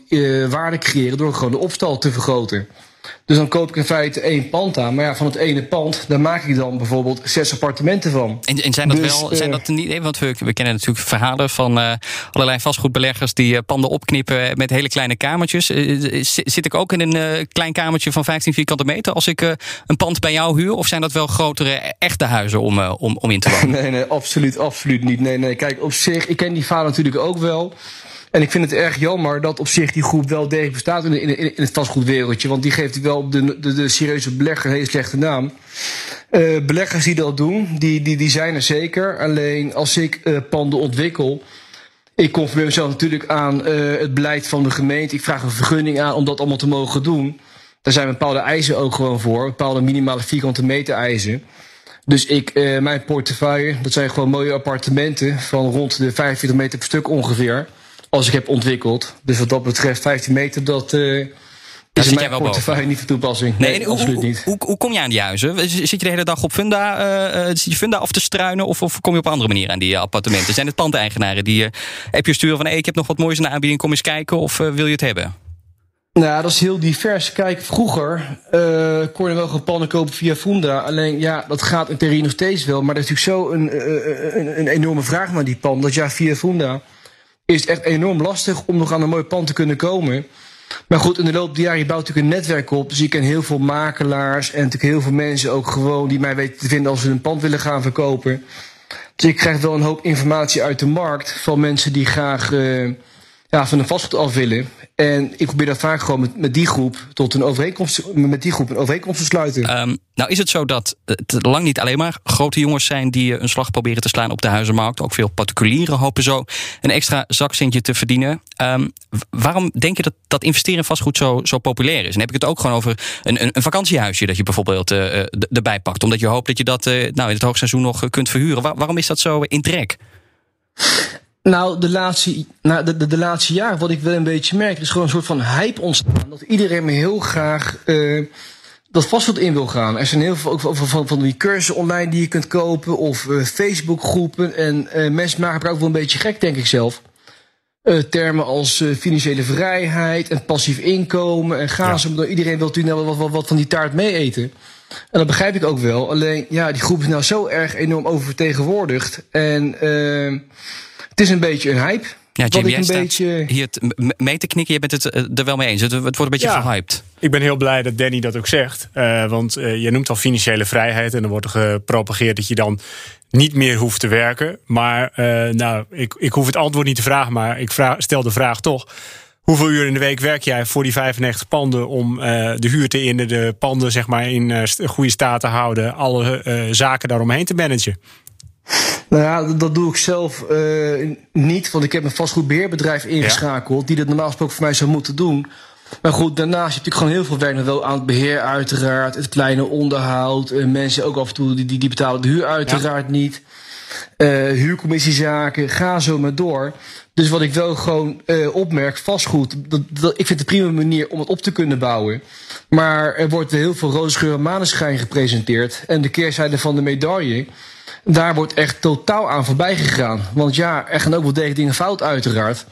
waarde creëren door gewoon de opstal te vergroten. Dus dan koop ik in feite één pand aan. Maar ja, van het ene pand, daar maak ik dan bijvoorbeeld zes appartementen van. En, en zijn dat Dus, wel, zijn eh, dat niet, want we, we kennen natuurlijk verhalen van eh, allerlei vastgoedbeleggers die eh, panden opknippen met hele kleine kamertjes. Zi- zit ik ook in een klein kamertje van 15 vierkante meter als ik een pand bij jou huur? Of zijn dat wel grotere, echte huizen om, om, om in te wonen? (laughs) Nee, nee, absoluut, absoluut niet. Nee, nee, kijk, op zich, ik ken die vader natuurlijk ook wel. En ik vind het erg jammer dat op zich die groep wel degelijk bestaat in, in, in het vastgoedwereldje. Want die geeft wel de, de, de serieuze belegger een hele slechte naam. Eh, beleggers die dat doen, die, die, die zijn er zeker. Alleen als ik eh, panden ontwikkel. Ik conformeer mezelf natuurlijk aan eh, het beleid van de gemeente. Ik vraag een vergunning aan om dat allemaal te mogen doen. Daar zijn bepaalde eisen ook gewoon voor. Bepaalde minimale vierkante meter eisen. Dus ik, mijn portefeuille, dat zijn gewoon mooie appartementen van rond de 45 meter per stuk ongeveer. Als ik heb ontwikkeld. Dus wat dat betreft, 15 meter, dat eh is in mijn wel portefeuille boven. niet van toepassing. Nee, Nee, en hoe, absoluut hoe, niet. hoe, hoe kom je aan die huizen? Zit je de hele dag op funda, eh, eh, zit je funda af te struinen? Of, of kom je op een andere manier aan die appartementen? Zijn het pandeigenaren die je heb je sturen van... Hey, ik heb nog wat moois in de aanbieding, kom eens kijken of wil je het hebben? Nou, dat is heel divers. Kijk, vroeger kon je wel gewoon pannen kopen via Funda. Alleen, ja, dat gaat in theorie nog steeds wel. Maar er is natuurlijk zo een, een, een enorme vraag naar die pan. Dat ja, via Funda is het echt enorm lastig om nog aan een mooi pand te kunnen komen. Maar goed, in de loop der jaren, bouwt natuurlijk een netwerk op. Dus ik ken heel veel makelaars en natuurlijk heel veel mensen ook gewoon die mij weten te vinden als ze een pand willen gaan verkopen. Dus ik krijg wel een hoop informatie uit de markt van mensen die graag eh, ja, van een vastgoed af willen. En ik probeer dat vaak gewoon met, die groep tot een overeenkomst, met die groep een overeenkomst te sluiten. Ehm, nou is het zo dat het lang niet alleen maar grote jongens zijn... die eh, een slag proberen te slaan op de huizenmarkt. Ook veel particulieren hopen zo een extra zakcentje te verdienen. Ehm, waarom denk je dat, dat investeren in vastgoed zo, zo populair is? En heb ik het ook gewoon over een, een, een vakantiehuisje... dat je bijvoorbeeld eh, eh, erbij pakt. Omdat je hoopt dat je dat nou, in het hoogseizoen nog kunt verhuren. Waar- waarom is dat zo in trek? Nou, de laatste, nou de, de, de laatste jaren, wat ik wel een beetje merk, is gewoon een soort van hype ontstaan. Dat iedereen me heel graag eh, dat vastgoed in wil gaan. Er zijn heel veel ook van, van, van die cursussen online die je kunt kopen, of eh, Facebookgroepen. En eh, mensen maken het ook wel een beetje gek, denk ik zelf. Termen als financiële vrijheid en passief inkomen en ga zo. Iedereen wil natuurlijk nou wat, wat, wat van die taart mee eten. En dat begrijp ik ook wel. Alleen, ja, die groep is nou zo erg enorm oververtegenwoordigd. En eh, het is een beetje een hype. Ja, Wat Jim, jij een staat beetje... hier mee te knikken. Je bent het eh, er wel mee eens. Het, wordt een beetje Ja. gehyped. Ik ben heel blij dat Danny dat ook zegt. Eh, want eh, je noemt al financiële vrijheid. En er wordt er gepropageerd dat je dan niet meer hoeft te werken. Maar eh, nou, ik, ik hoef het antwoord niet te vragen. Maar ik vraag, stel de vraag toch. Hoeveel uur in de week werk jij voor die 95 panden om eh, de huur te innen, de panden zeg maar in eh, goede staat te houden, alle eh, zaken daaromheen te managen? Nou ja, dat, doe ik zelf eh, niet, want ik heb een vastgoedbeheerbedrijf ingeschakeld die dat normaal gesproken voor mij zou moeten doen. Maar goed, daarnaast heb ik gewoon heel veel werk nog wel aan het beheer, uiteraard. Het kleine onderhoud. eh, mensen ook af en toe die, die, die betalen de huur uiteraard niet. Eh, huurcommissiezaken, ga zo maar door. Dus wat ik wel gewoon eh, opmerk, vastgoed. Dat, dat, ik vind het een prima manier om het op te kunnen bouwen. Maar er wordt heel veel roze geur en maneschijn gepresenteerd. En de keerzijde van de medaille, daar wordt echt totaal aan voorbij gegaan. Want ja, er gaan ook wel degelijk dingen fout uiteraard.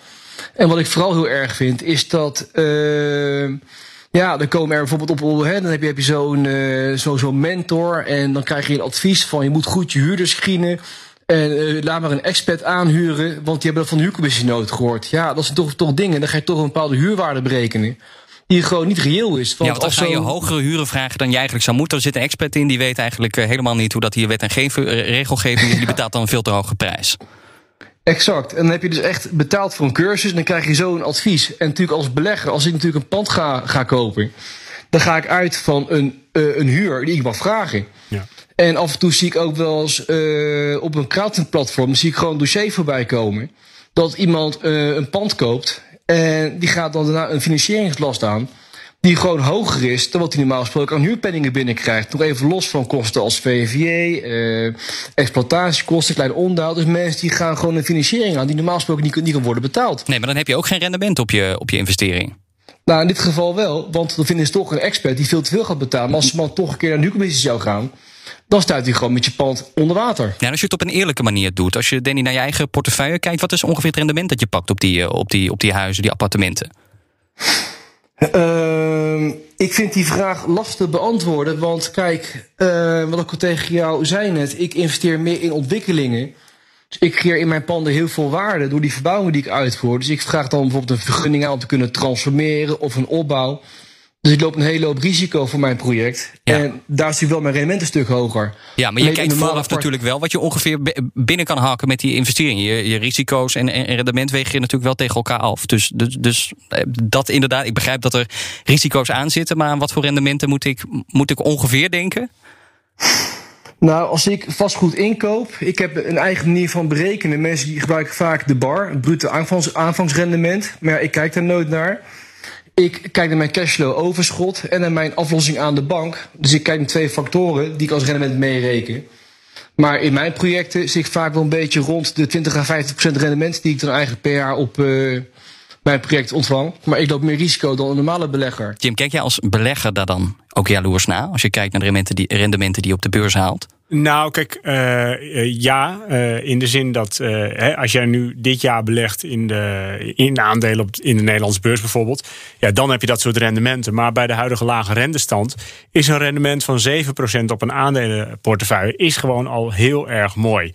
En wat ik vooral heel erg vind, is dat. eh, ja, dan komen er bijvoorbeeld op. Hè, dan heb je, heb je zo'n eh, zo, zo'n mentor. En dan krijg je een advies van je moet goed je huurders screenen. En eh, laat maar een expert aanhuren, want die hebben dat van de huurcommissie nooit gehoord. Ja, dat zijn toch, toch dingen. Dan ga je toch een bepaalde huurwaarde berekenen. Die gewoon niet reëel is. Ja, Want dan als ga je zo'n- hogere huren vragen dan je eigenlijk zou moeten. Er zit een expert in die weet eigenlijk eh, helemaal niet hoe dat hier wet en geef- eh, regelgeving is. Die betaalt dan een veel te hoge prijs. Exact. En dan heb je dus echt betaald voor een cursus. En dan krijg je zo een advies. En natuurlijk als belegger, als ik natuurlijk een pand ga, ga kopen. Dan ga ik uit van een, eh, een huur die ik mag vragen. Ja. En af en toe zie ik ook wel eens eh, op een crowdfunding zie ik gewoon een dossier voorbij komen. Dat iemand eh, een pand koopt. En die gaat dan daarna een financieringslast aan. Die gewoon hoger is dan wat hij normaal gesproken aan huurpenningen binnenkrijgt. Nog even los van kosten als VVJ, eh, exploitatiekosten, klein onderhoud. Dus mensen die gaan gewoon een financiering aan die normaal gesproken niet, niet kan worden betaald. Nee, maar dan heb je ook geen rendement op je, op je investering. Nou, in dit geval wel, want dan vinden ze toch een expert die veel te veel gaat betalen. Maar als de man toch een keer naar de huurcommissie zou gaan, dan stuit hij gewoon met je pand onder water. Ja, als je het op een eerlijke manier doet. Als je, Danny, naar je eigen portefeuille kijkt. Wat is ongeveer het rendement dat je pakt op die, eh, op die, op die huizen, die appartementen? Ehm, ik vind die vraag lastig te beantwoorden. Want kijk, eh, wat ik al tegen jou zei net, ik investeer meer in ontwikkelingen. Dus ik creëer in mijn panden heel veel waarde door die verbouwingen die ik uitvoer. Dus ik vraag dan bijvoorbeeld een vergunning aan om te kunnen transformeren of een opbouw. Dus ik loop een hele hoop risico voor mijn project. Ja. En daar is natuurlijk wel mijn rendement een stuk hoger. Ja, maar je Alleen kijkt vooraf part- natuurlijk wel wat je ongeveer bi- binnen kan hakken met die investering. Je, je risico's en, en en rendement wegen je natuurlijk wel tegen elkaar af. Dus, dus, dus eh, dat inderdaad, ik begrijp dat er risico's aan zitten. Maar aan wat voor rendementen moet ik, moet ik ongeveer denken? Nou, als ik vastgoed inkoop, ik heb een eigen manier van berekenen. Mensen die gebruiken vaak de bar, het brute aanvangs, aanvangsrendement. Maar ja, ik kijk daar nooit naar. Ik kijk naar mijn cashflow overschot en naar mijn aflossing aan de bank. Dus ik kijk naar twee factoren die ik als rendement meereken. Maar in mijn projecten zit ik vaak wel een beetje rond de 20 à 50 procent rendement... die ik dan eigenlijk per jaar op eh, mijn project ontvang. Maar ik loop meer risico dan een normale belegger. Jim, kijk jij als belegger daar dan ook jaloers naar? Als je kijkt naar de rendementen die, rendementen die je op de beurs haalt? Nou, kijk, eh, eh, ja, eh, in de zin dat hè, als jij nu dit jaar belegt in de, in de aandelen op, in de Nederlandse beurs bijvoorbeeld, ja, dan heb je dat soort rendementen. Maar bij de huidige lage rentestand is een rendement van 7% op een aandelenportefeuille is gewoon al heel erg mooi.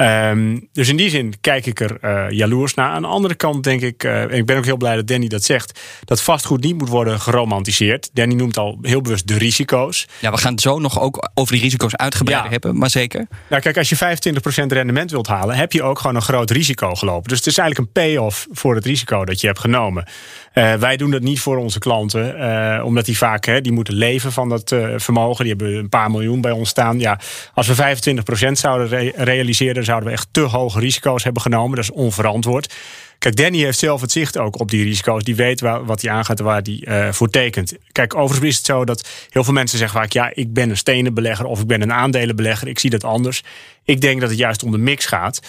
Ehm, dus in die zin kijk ik er eh, jaloers naar. Aan de andere kant denk ik, eh, en ik ben ook heel blij dat Danny dat zegt, dat vastgoed niet moet worden geromantiseerd. Danny noemt al heel bewust de risico's. Ja, we gaan het zo nog ook over die risico's uitgebreid Ja. hebben, maar zeker. Nou, kijk, als je 25% rendement wilt halen, heb je ook gewoon een groot risico gelopen. Dus het is eigenlijk een payoff voor het risico dat je hebt genomen. Eh, wij doen dat niet voor onze klanten, eh, omdat die vaak hè, die moeten leven van dat eh, vermogen. Die hebben een paar miljoen bij ons staan. Ja, als we 25% zouden re- realiseren, zouden we echt te hoge risico's hebben genomen. Dat is onverantwoord. Kijk, Danny heeft zelf het zicht ook op die risico's. Die weet wa- wat hij aangaat en waar hij eh, voor tekent. Kijk, overigens is het zo dat heel veel mensen zeggen vaak... ja, ik ben een stenenbelegger of ik ben een aandelenbelegger. Ik zie dat anders. Ik denk dat het juist om de mix gaat.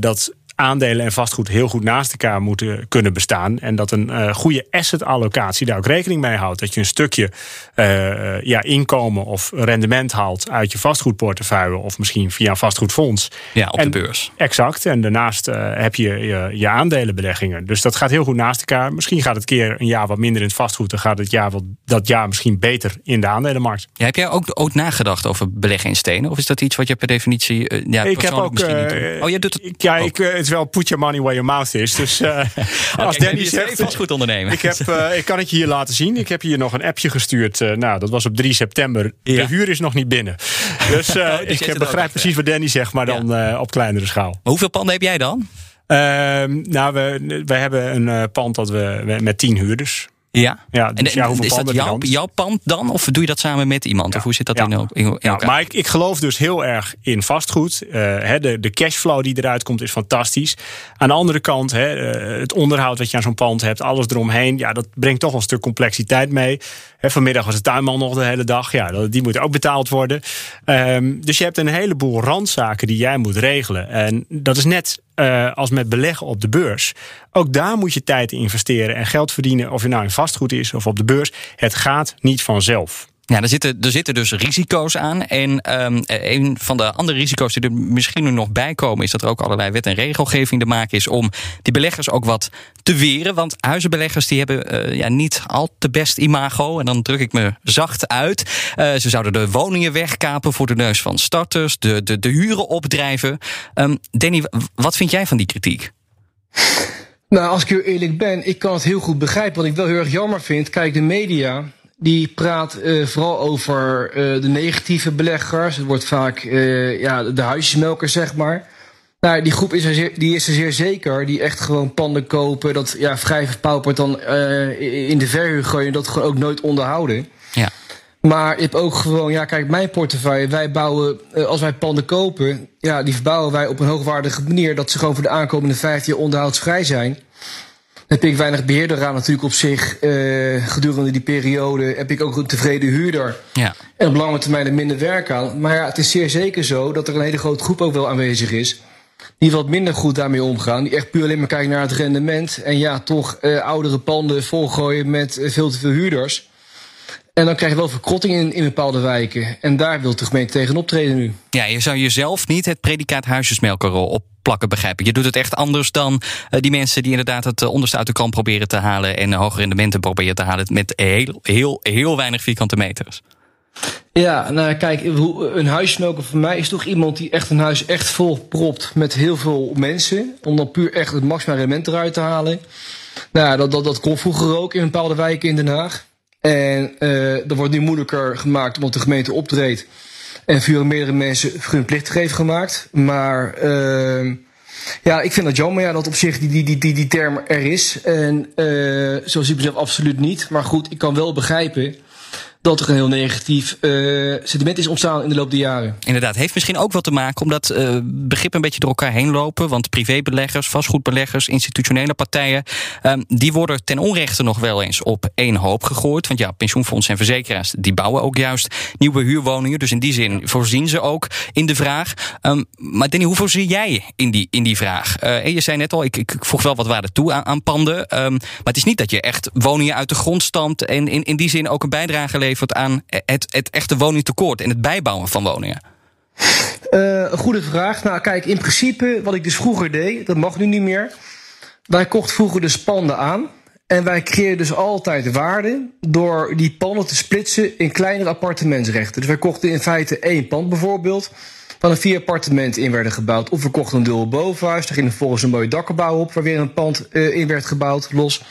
Dat aandelen en vastgoed heel goed naast elkaar moeten kunnen bestaan. En dat een eh, goede asset-allocatie daar ook rekening mee houdt. Dat je een stukje eh, ja, inkomen of rendement haalt uit je vastgoedportefeuille... of misschien via een vastgoedfonds. Ja, op En- de beurs. Exact. En daarnaast eh, heb je, je je aandelenbeleggingen. Dus dat gaat heel goed naast elkaar. Misschien gaat het keer een jaar wat minder in het vastgoed. Dan gaat het jaar wat, dat jaar misschien beter in de aandelenmarkt. Ja, heb jij ook, ook nagedacht over beleggen in stenen? Of is dat iets wat je per definitie ja, ik heb ook. misschien niet doet? Oh, jij doet het Ja, ook. ik, het is wel put your money where your mouth is. Dus eh, (laughs) als Kijk, Danny zegt. vastgoed ondernemen. Ik, heb, eh, ik kan het je hier laten zien. Ik heb hier nog een appje gestuurd. eh, nou, dat was op 3 september. Ja. De huur is nog niet binnen. Dus (laughs) eh, dus ik begrijp precies wat Danny zegt, maar dan op kleinere schaal. Maar hoeveel panden heb jij dan? Ehm, nou, we, we hebben een pand dat we we- met tien huurders. Ja? Ja, dus en, ja, is dat jouw, pand dan? Of doe je dat samen met iemand? Of hoe zit dat Ja. in, el- in, in Ja, elkaar? maar ik, ik geloof dus heel erg in vastgoed. Eh, de, de cashflow die eruit komt is fantastisch. Aan de andere kant, eh, het onderhoud wat je aan zo'n pand hebt, alles eromheen, ja, dat brengt toch een stuk complexiteit mee. Vanmiddag was de tuinman nog de hele dag. Ja, die moet ook betaald worden. Ehm, dus je hebt een heleboel randzaken die jij moet regelen. En dat is net eh, als met beleggen op de beurs. Ook daar moet je tijd in investeren en geld verdienen. Of je nou in vastgoed is of op de beurs. Het gaat niet vanzelf. Ja, er zitten, er zitten dus risico's aan. En ehm, een van de andere risico's die er misschien nu nog bij komen, is dat er ook allerlei wet en regelgeving te maken is om die beleggers ook wat te weren. Want huizenbeleggers die hebben eh, ja, niet al te best imago. En dan druk ik me zacht uit. Eh, ze zouden de woningen wegkapen voor de neus van starters, de, de, de huren opdrijven. Ehm, Danny, wat vind jij van die kritiek? Nou, als ik heel eerlijk ben, ik kan het heel goed begrijpen. Wat ik wel heel erg jammer vind, kijk, de media die praat eh, vooral over eh, de negatieve beleggers. Het wordt vaak eh, ja, de huisjesmelkers, zeg maar. Nou, die groep is er, zeer, die is er zeer zeker. Die echt gewoon panden kopen, dat ja, vrij verpauperd dan in de verhuur gooien. En dat gewoon ook nooit onderhouden. Ja. Maar je hebt ook gewoon, ja, kijk, mijn portefeuille. Wij bouwen, als wij panden kopen, ja, die verbouwen wij op een hoogwaardige manier. Dat ze gewoon voor de aankomende 15 jaar onderhoudsvrij zijn. Heb ik weinig beheer eraan natuurlijk op zich. eh, gedurende die periode heb ik ook een tevreden huurder. Ja. En op lange termijn er minder werk aan. Maar ja, het is zeer zeker zo dat er een hele grote groep ook wel aanwezig is. Die wat minder goed daarmee omgaan. Die echt puur alleen maar kijken naar het rendement. En ja, toch eh, oudere panden volgooien met eh, veel te veel huurders. En dan krijg je wel verkrotting in, in bepaalde wijken. En daar wil de gemeente tegen optreden nu. Ja, je zou jezelf niet het predicaat huisjesmelker opplakken, begrijp ik. Je doet het echt anders dan eh, die mensen die inderdaad het eh, onderste uit de kan proberen te halen en eh, hoge rendementen proberen te halen met heel, heel, heel weinig vierkante meters. Ja, nou kijk, een huismelker voor mij is toch iemand die echt een huis echt vol propt met heel veel mensen. Om dan puur echt het maximale rendement eruit te halen. Nou, dat, dat, dat kon vroeger ook in bepaalde wijken in Den Haag. En eh dat wordt nu moeilijker gemaakt omdat de gemeente optreedt. En voor meerdere mensen vergunplichtig heeft gemaakt. Maar eh, ja, ik vind dat jammer ja, dat op zich die, die, die, die, die term er is. En eh zo zie ik mezelf absoluut niet. Maar goed, ik kan wel begrijpen dat er een heel negatief eh, sentiment is ontstaan in de loop der jaren. Inderdaad, heeft misschien ook wat te maken omdat eh begrippen een beetje door elkaar heen lopen. Want privébeleggers, vastgoedbeleggers, institutionele partijen, ehm, die worden ten onrechte nog wel eens op één hoop gegooid. Want ja, pensioenfondsen en verzekeraars, die bouwen ook juist nieuwe huurwoningen. Dus in die zin voorzien ze ook in de vraag. Ehm, maar Danny, hoe voorzie jij in die, in die vraag? Eh, je zei net al, ik, ik, voeg wel wat waarde toe aan, panden. Ehm, maar het is niet dat je echt woningen uit de grond stampt en in, in die zin ook een bijdrage levert aan het, het echte woningtekort en het bijbouwen van woningen. Een goede vraag. Nou, kijk, in principe, wat ik dus vroeger deed, dat mag nu niet meer. Wij kochten vroeger dus panden aan. En wij creëerden dus altijd waarde door die panden te splitsen in kleinere appartementsrechten. Dus wij kochten in feite één pand bijvoorbeeld, waar er vier appartementen in werden gebouwd. Of we kochten een dubbel bovenhuis, daar ging er volgens een mooie dakkenbouw op, waar weer een pand eh, in werd gebouwd, los.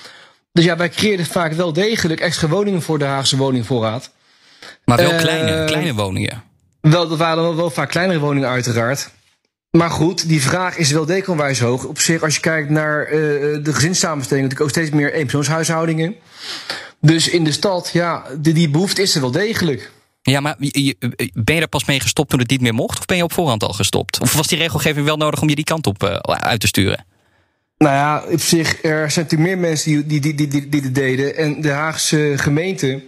Dus ja, wij creëerden vaak wel degelijk extra woningen voor de Haagse woningvoorraad. Maar wel Eh, kleine, kleine woningen. Wel, dat waren wel, wel vaak kleinere woningen uiteraard. Maar goed, die vraag is wel dekenwijs hoog. Op zich, als je kijkt naar eh, de gezinssamenstelling... natuurlijk ook steeds meer eenpersoonshuishoudingen. Dus in de stad, ja, die, die behoefte is er wel degelijk. Ja, maar ben je er pas mee gestopt toen het niet meer mocht? Of ben je op voorhand al gestopt? Of was die regelgeving wel nodig om je die kant op eh, uit te sturen? Nou ja, op zich, er zijn natuurlijk meer mensen die, die, die, die, die, die dit deden. En de Haagse gemeente,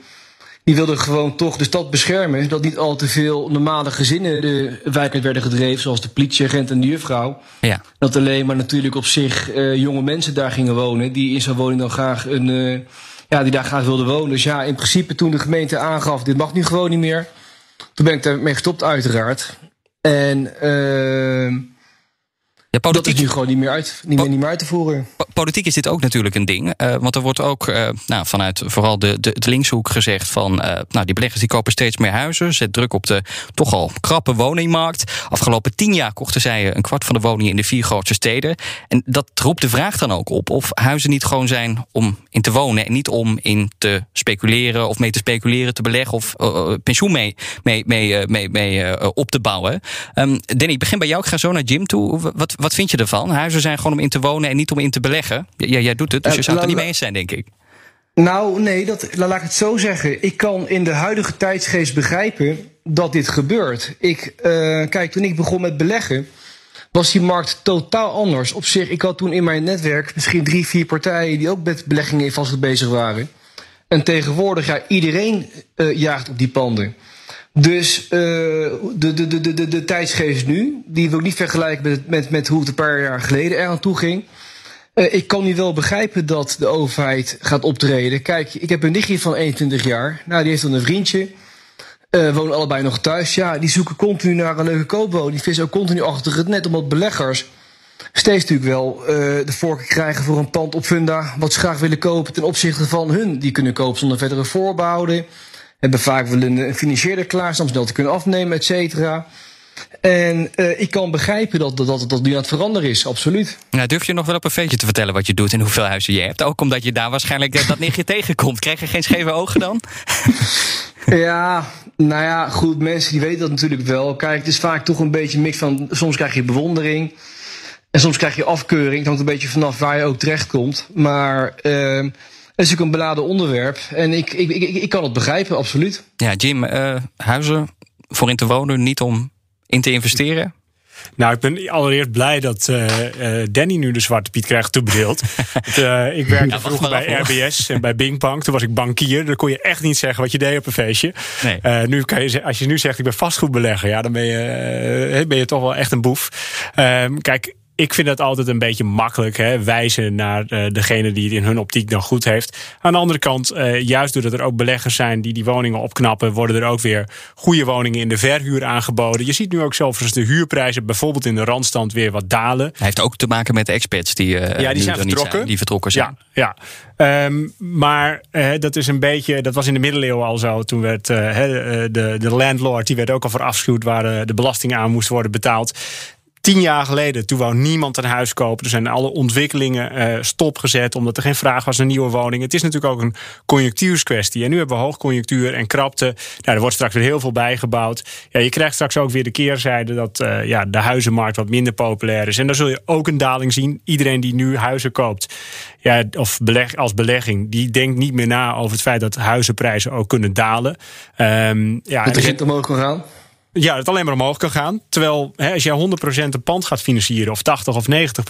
die wilde gewoon toch de stad beschermen. Zodat niet al te veel normale gezinnen de wijk uit werden gedreven. Zoals de politieagent en de juffrouw. Ja. Dat alleen maar natuurlijk op zich eh, jonge mensen daar gingen wonen. Die in zo'n woning dan graag een. eh, ja, die daar graag wilden wonen. Dus ja, in principe toen de gemeente aangaf: dit mag nu gewoon niet meer. Toen ben ik daarmee gestopt, uiteraard. En. ehm Ja, dat is politiek, nu gewoon niet meer uit, niet meer, niet meer uit te voeren. po- politiek is dit ook natuurlijk een ding. eh, want er wordt ook eh, nou, vanuit vooral de, de, de linkshoek gezegd van... eh, nou, die beleggers die kopen steeds meer huizen. Zet druk op de toch al krappe woningmarkt. Afgelopen tien jaar kochten zij een kwart van de woningen in de vier grootste steden. En dat roept de vraag dan ook op of huizen niet gewoon zijn om in te wonen... en niet om in te speculeren of mee te speculeren, te beleggen... of pensioen mee, mee, mee, mee, mee op te bouwen. Ehm Danny, ik begin bij jou. Ik ga zo naar Jim toe. Wat, wat vind je ervan? Huizen zijn gewoon om in te wonen en niet om in te beleggen. Ja, jij doet het, dus Eh, je zou het er niet mee eens zijn, denk ik. Nou, nee, dat, laat ik het zo zeggen. Ik kan in de huidige tijdsgeest begrijpen dat dit gebeurt. Ik, uh, kijk, toen ik begon met beleggen, was die markt totaal anders. Op zich, ik had toen in mijn netwerk misschien drie, vier partijen die ook met beleggingen in vastgoed bezig waren. En tegenwoordig, ja, iedereen uh, jaagt op die panden. Dus uh, de, de, de, de, de tijdsgeest nu, die wil ik niet vergelijken met, met, met hoe het een paar jaar geleden eraan toe ging. Uh, ik kan nu wel begrijpen dat de overheid gaat optreden. Kijk, ik heb een nichtje van 21 jaar. Nou, die heeft dan een vriendje. Uh, wonen allebei nog thuis. Ja, die zoeken continu naar een leuke koopwoning. Die vissen ook continu achter het net, omdat beleggers steeds natuurlijk wel uh, de voorkeur krijgen voor een pand op funda. wat ze graag willen kopen ten opzichte van hun. Die kunnen kopen zonder verdere voorbehouden. Hebben vaak wel een, financiële klaarstaan om snel te kunnen afnemen, et cetera. En uh, ik kan begrijpen dat, dat, dat dat nu aan het veranderen is, absoluut. Nou, durf je nog wel op een feestje te vertellen wat je doet en hoeveel huizen je hebt? Ook omdat je daar waarschijnlijk dat nichtje (laughs) tegenkomt. Krijg je geen scheve ogen dan? (laughs) ja, nou ja, goed, mensen die weten dat natuurlijk wel. Kijk, het is vaak toch een beetje een mix van... soms krijg je bewondering en soms krijg je afkeuring. Het hangt een beetje vanaf waar je ook terechtkomt. Maar... Uh, het is natuurlijk een beladen onderwerp. En ik, ik, ik, ik kan het begrijpen, absoluut. Ja, Jim, uh, huizen voor in te wonen, niet om in te investeren? Nou, ik ben allereerst blij dat uh, uh, Danny nu de Zwarte Piet krijgt toebedeeld. (laughs) uh, ik werkte ja, vroeger bij RBS en bij Bingpang. Toen was ik bankier. Dan kon je echt niet zeggen wat je deed op een feestje. Nee. nu kan je, als je nu zegt ik ben vastgoedbelegger, ja, dan ben je, ben je toch wel echt een boef. Ehm, kijk, ik vind dat altijd een beetje makkelijk. Hè? Wijzen naar uh, degene die het in hun optiek dan goed heeft. Aan de andere kant, uh, juist doordat er ook beleggers zijn die die woningen opknappen, worden er ook weer goede woningen in de verhuur aangeboden. Je ziet nu ook zelfs de huurprijzen bijvoorbeeld in de randstand weer wat dalen. Hij heeft ook te maken met de expats die, uh, ja, die zijn vertrokken. Zijn, die vertrokken zijn. Ja, ja. Um, maar dat is een beetje, dat was in de middeleeuwen al zo. Toen werd de, de landlord, die werd ook al voor afschuwd waar de belasting aan moest worden betaald tien jaar geleden, toen wou niemand een huis kopen. Er zijn alle ontwikkelingen uh, stopgezet omdat er geen vraag was naar nieuwe woningen. Het is natuurlijk ook een conjunctuurskwestie. En nu hebben we hoogconjunctuur en krapte. Nou, er wordt straks weer heel veel bijgebouwd. Ja, je krijgt straks ook weer de keerzijde dat uh, ja, de huizenmarkt wat minder populair is. En daar zul je ook een daling zien. Iedereen die nu huizen koopt, ja, of beleg, als belegging, die denkt niet meer na over het feit dat huizenprijzen ook kunnen dalen. Um, ja, dat de rente omhoog kan gaan? Ja, het alleen maar omhoog kan gaan. Terwijl hè, als jij 100% een pand gaat financieren, of 80 of 90%,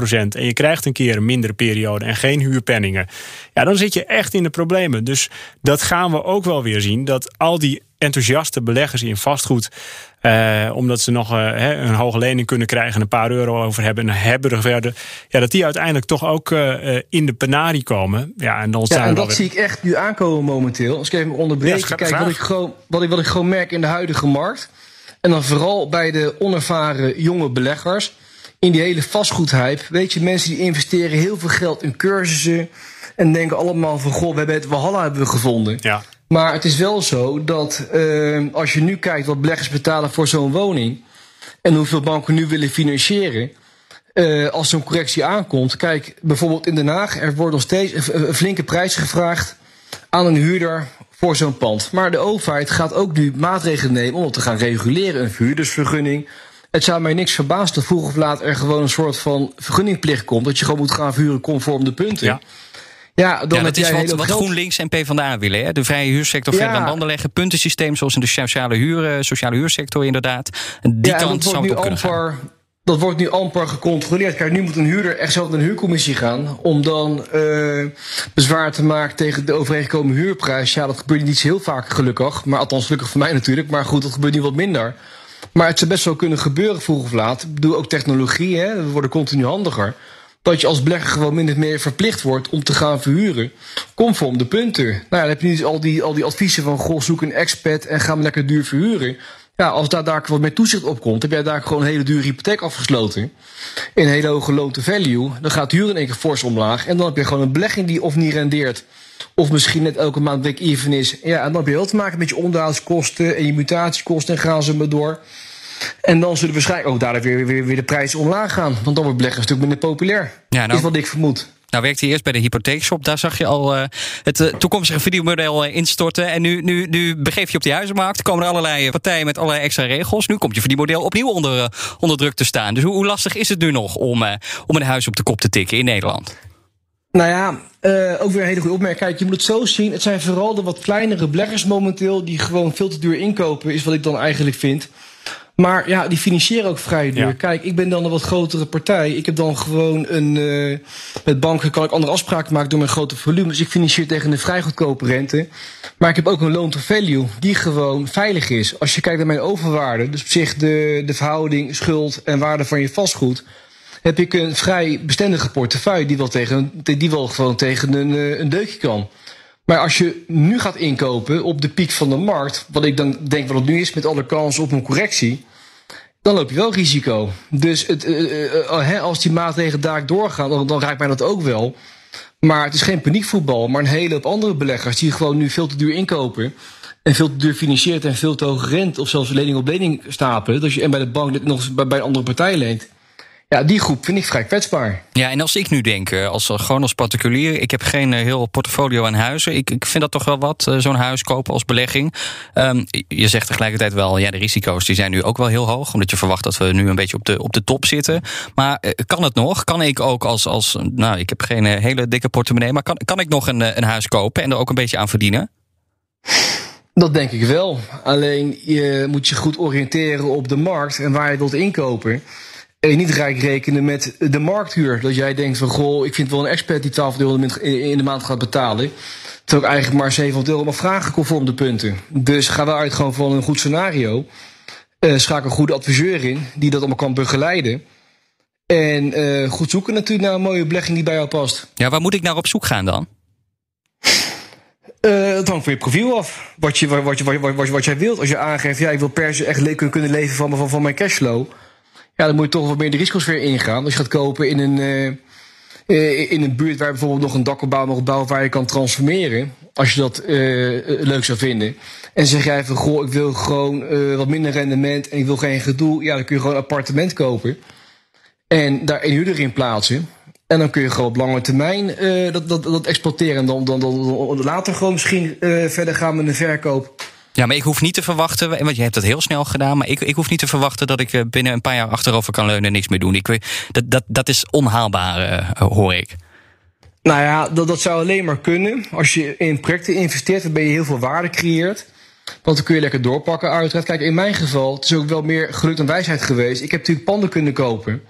en je krijgt een keer een mindere periode en geen huurpenningen, ja, dan zit je echt in de problemen. Dus dat gaan we ook wel weer zien. Dat al die enthousiaste beleggers in vastgoed, eh, omdat ze nog eh, een hoge lening kunnen krijgen en een paar euro over hebben en hebben verder, ja, dat die uiteindelijk toch ook uh, in de penarie komen. Ja, en, dan ja, en dat zie ik echt nu aankomen momenteel. Als ik even onderbreek, ja, kijk, wat ik, gewoon, wat, ik, wat ik gewoon merk in de huidige markt. En dan vooral bij de onervaren jonge beleggers. In die hele vastgoedhype. Weet je, mensen die investeren heel veel geld in cursussen. En denken allemaal van, goh, we hebben het Walhalla hebben we gevonden. Ja. Maar het is wel zo dat uh, als je nu kijkt wat beleggers betalen voor zo'n woning. En hoeveel banken nu willen financieren. Uh, als zo'n correctie aankomt. Kijk, bijvoorbeeld in Den Haag. Er wordt nog steeds een flinke prijs gevraagd aan een huurder voor zo'n pand. Maar de overheid gaat ook nu maatregelen nemen om te gaan reguleren. Een verhuurdersvergunning. Het zou mij niks verbazen dat vroeg of laat er gewoon een soort van vergunningplicht komt. Dat je gewoon moet gaan verhuren conform de punten. Ja. Ja, dan ja, dat is wat, wat GroenLinks en PvdA willen. Hè? De vrije huursector ja. verder aan banden leggen. Puntensysteem zoals in de sociale, huur, sociale huursector inderdaad. Die ja, kant zou het op kunnen gaan dat wordt nu amper gecontroleerd. Kijk, nu moet een huurder echt zelf naar een huurcommissie gaan om dan uh, bezwaar te maken tegen de overeengekomen huurprijs. Ja, dat gebeurt niet heel vaak gelukkig. Maar althans gelukkig voor mij natuurlijk. Maar goed, dat gebeurt nu wat minder. Maar het zou best wel kunnen gebeuren vroeg of laat. Ik bedoel, ook technologie, hè, we worden continu handiger. Dat je als belegger gewoon minder meer verplicht wordt om te gaan verhuren. Conform de punten. Nou dan heb je nu dus al die, al die adviezen van, goh, zoek een expat en ga maar lekker duur verhuren. Ja, als daar, daar wat meer toezicht op komt, heb jij daar gewoon een hele dure hypotheek afgesloten. In een hele hoge loan to value. Dan gaat de huur in één keer fors omlaag. En dan heb je gewoon een belegging die of niet rendeert. Of misschien net elke maand break-even is. Ja, en dan heb je heel te maken met je onderhoudskosten en je mutatiekosten en gaan ze maar door. En dan zullen waarschijnlijk ook daar weer, weer, weer de prijs omlaag gaan. Want dan wordt beleggen een stuk minder populair. Ja, nou, is wat ik vermoed. Nou werkte hij eerst bij de hypotheekshop. Daar zag je al uh, het uh, toekomstige videomodel uh, instorten. En nu, nu, nu begeef je op die huizenmarkt. komen er allerlei partijen met allerlei extra regels. Nu komt je verdienmodel opnieuw onder, onder druk te staan. Dus hoe, lastig is het nu nog om, om een huis op de kop te tikken in Nederland? Nou ja, ook weer een hele goede opmerking. Kijk, je moet het zo zien. Het zijn vooral de wat kleinere beleggers momenteel die gewoon veel te duur inkopen, is wat ik dan eigenlijk vind. Maar ja, die financieren ook vrij duur. Kijk, ik ben dan een wat grotere partij. Ik heb dan gewoon een. Uh, met banken kan ik andere afspraken maken door mijn grote volume. Dus ik financier tegen een vrij goedkope rente. Maar ik heb ook een loan to value die gewoon veilig is. Als je kijkt naar mijn overwaarde, dus op zich de, de verhouding schuld en waarde van je vastgoed heb ik een vrij bestendige portefeuille die wel, tegen, die wel gewoon tegen een, eh, een deukje kan. Maar als je nu gaat inkopen op de piek van de markt, wat ik dan denk wat het nu is met alle kans op een correctie, dan loop je wel risico. Dus het, uh, uh, als die maatregelen daar doorgaan, dan, dan raakt mij dat ook wel. Maar het is geen paniekvoetbal, maar een hele hoop andere beleggers die gewoon nu veel te duur inkopen. En veel te duur financiert en veel te hoog rent, of zelfs lening op lening stapelen. Dat je en bij de bank nog bij een andere partij leent. Ja, die groep vind ik vrij kwetsbaar. Ja, en als ik nu denk, eh, als, gewoon als particulier, ik heb geen eh, heel portfolio aan huizen. Ik, ik vind dat toch wel wat, eh, zo'n huis kopen als belegging. Um, je zegt tegelijkertijd wel, ja, de risico's die zijn nu ook wel heel hoog. Omdat je verwacht dat we nu een beetje op de, op de top zitten. Maar kan het nog? Kan ik ook als, als nou, ik heb geen hele dikke portemonnee, maar kan, kan ik nog een, een huis kopen en er ook een beetje aan verdienen? Dat denk ik wel. Alleen je moet je goed oriënteren op de markt en waar je wilt inkopen. En niet rijk rekenen met de markthuur. Dat jij denkt van, goh, ik vind wel een expert die 12 euro in de maand gaat betalen. Terwijl ik eigenlijk maar 700 euro mag vragen conform de punten. Dus ga daaruit gewoon van een goed scenario. Uh, schakel een goede adviseur in, die dat allemaal kan begeleiden. En uh, goed zoeken natuurlijk naar een mooie belegging die bij jou past. Ja, waar moet ik naar op zoek gaan dan? Uh, het hangt van je profiel af. Wat, je, wat, je, wat, wat, wat, jij wilt. Als je aangeeft, ja, ik wil per se echt kunnen leven van, van, van mijn cashflow ja, dan moet je toch wat meer de risicosfeer ingaan. Als je gaat kopen in een, uh, in een buurt waar bijvoorbeeld nog een dakopbouw nog bouwen waar je kan transformeren. Als je dat uh, leuk zou vinden. En zeg jij van, goh, ik wil gewoon wat minder rendement en ik wil geen gedoe. Ja, dan kun je gewoon een appartement kopen. En daar een huurder in plaatsen. En dan kun je gewoon op lange termijn dat, dat, dat exploiteren. En dan, dan, dan, dan later gewoon misschien verder gaan met een verkoop. Ja, maar ik hoef niet te verwachten, want je hebt het heel snel gedaan, maar ik, ik hoef niet te verwachten dat ik eh, binnen een paar jaar achterover kan leunen en niks meer doen. Ik, dat, dat, dat is onhaalbaar, uh, hoor ik. Nou ja, dat, dat zou alleen maar kunnen. Als je in projecten investeert, dan ben je heel veel waarde creëert. Want dan kun je lekker doorpakken, uiteraard. Kijk, in mijn geval, het is ook wel meer geluk dan wijsheid geweest. Ik heb natuurlijk panden kunnen kopen.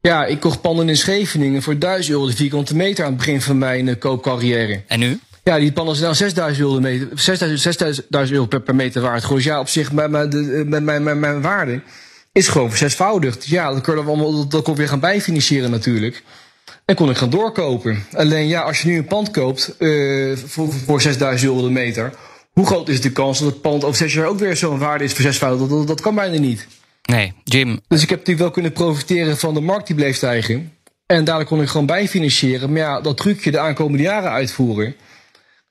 Ja, ik kocht panden in Scheveningen voor 1000 euro de vierkante meter aan het begin van mijn uh, koopcarrière. En nu? Ja, die pannen zijn dan 6000 euro, meter, 6000, 6000 euro per, per, meter waard. Gewoon, ja, op zich, mijn, mijn, mijn, mijn, mijn waarde is gewoon zesvoudigd. Dus ja, dan kunnen we allemaal, dat kon weer gaan bijfinancieren natuurlijk. En kon ik gaan doorkopen. Alleen ja, als je nu een pand koopt uh, voor, voor 6000 euro de meter, hoe groot is de kans dat het pand over zes jaar ook weer zo'n waarde is voor zesvoudig? Dat, dat, dat kan bijna niet. Nee, Jim. Dus ik heb natuurlijk wel kunnen profiteren van de markt die bleef stijgen. En daar kon ik gewoon bijfinancieren. Maar ja, dat trucje de aankomende jaren uitvoeren.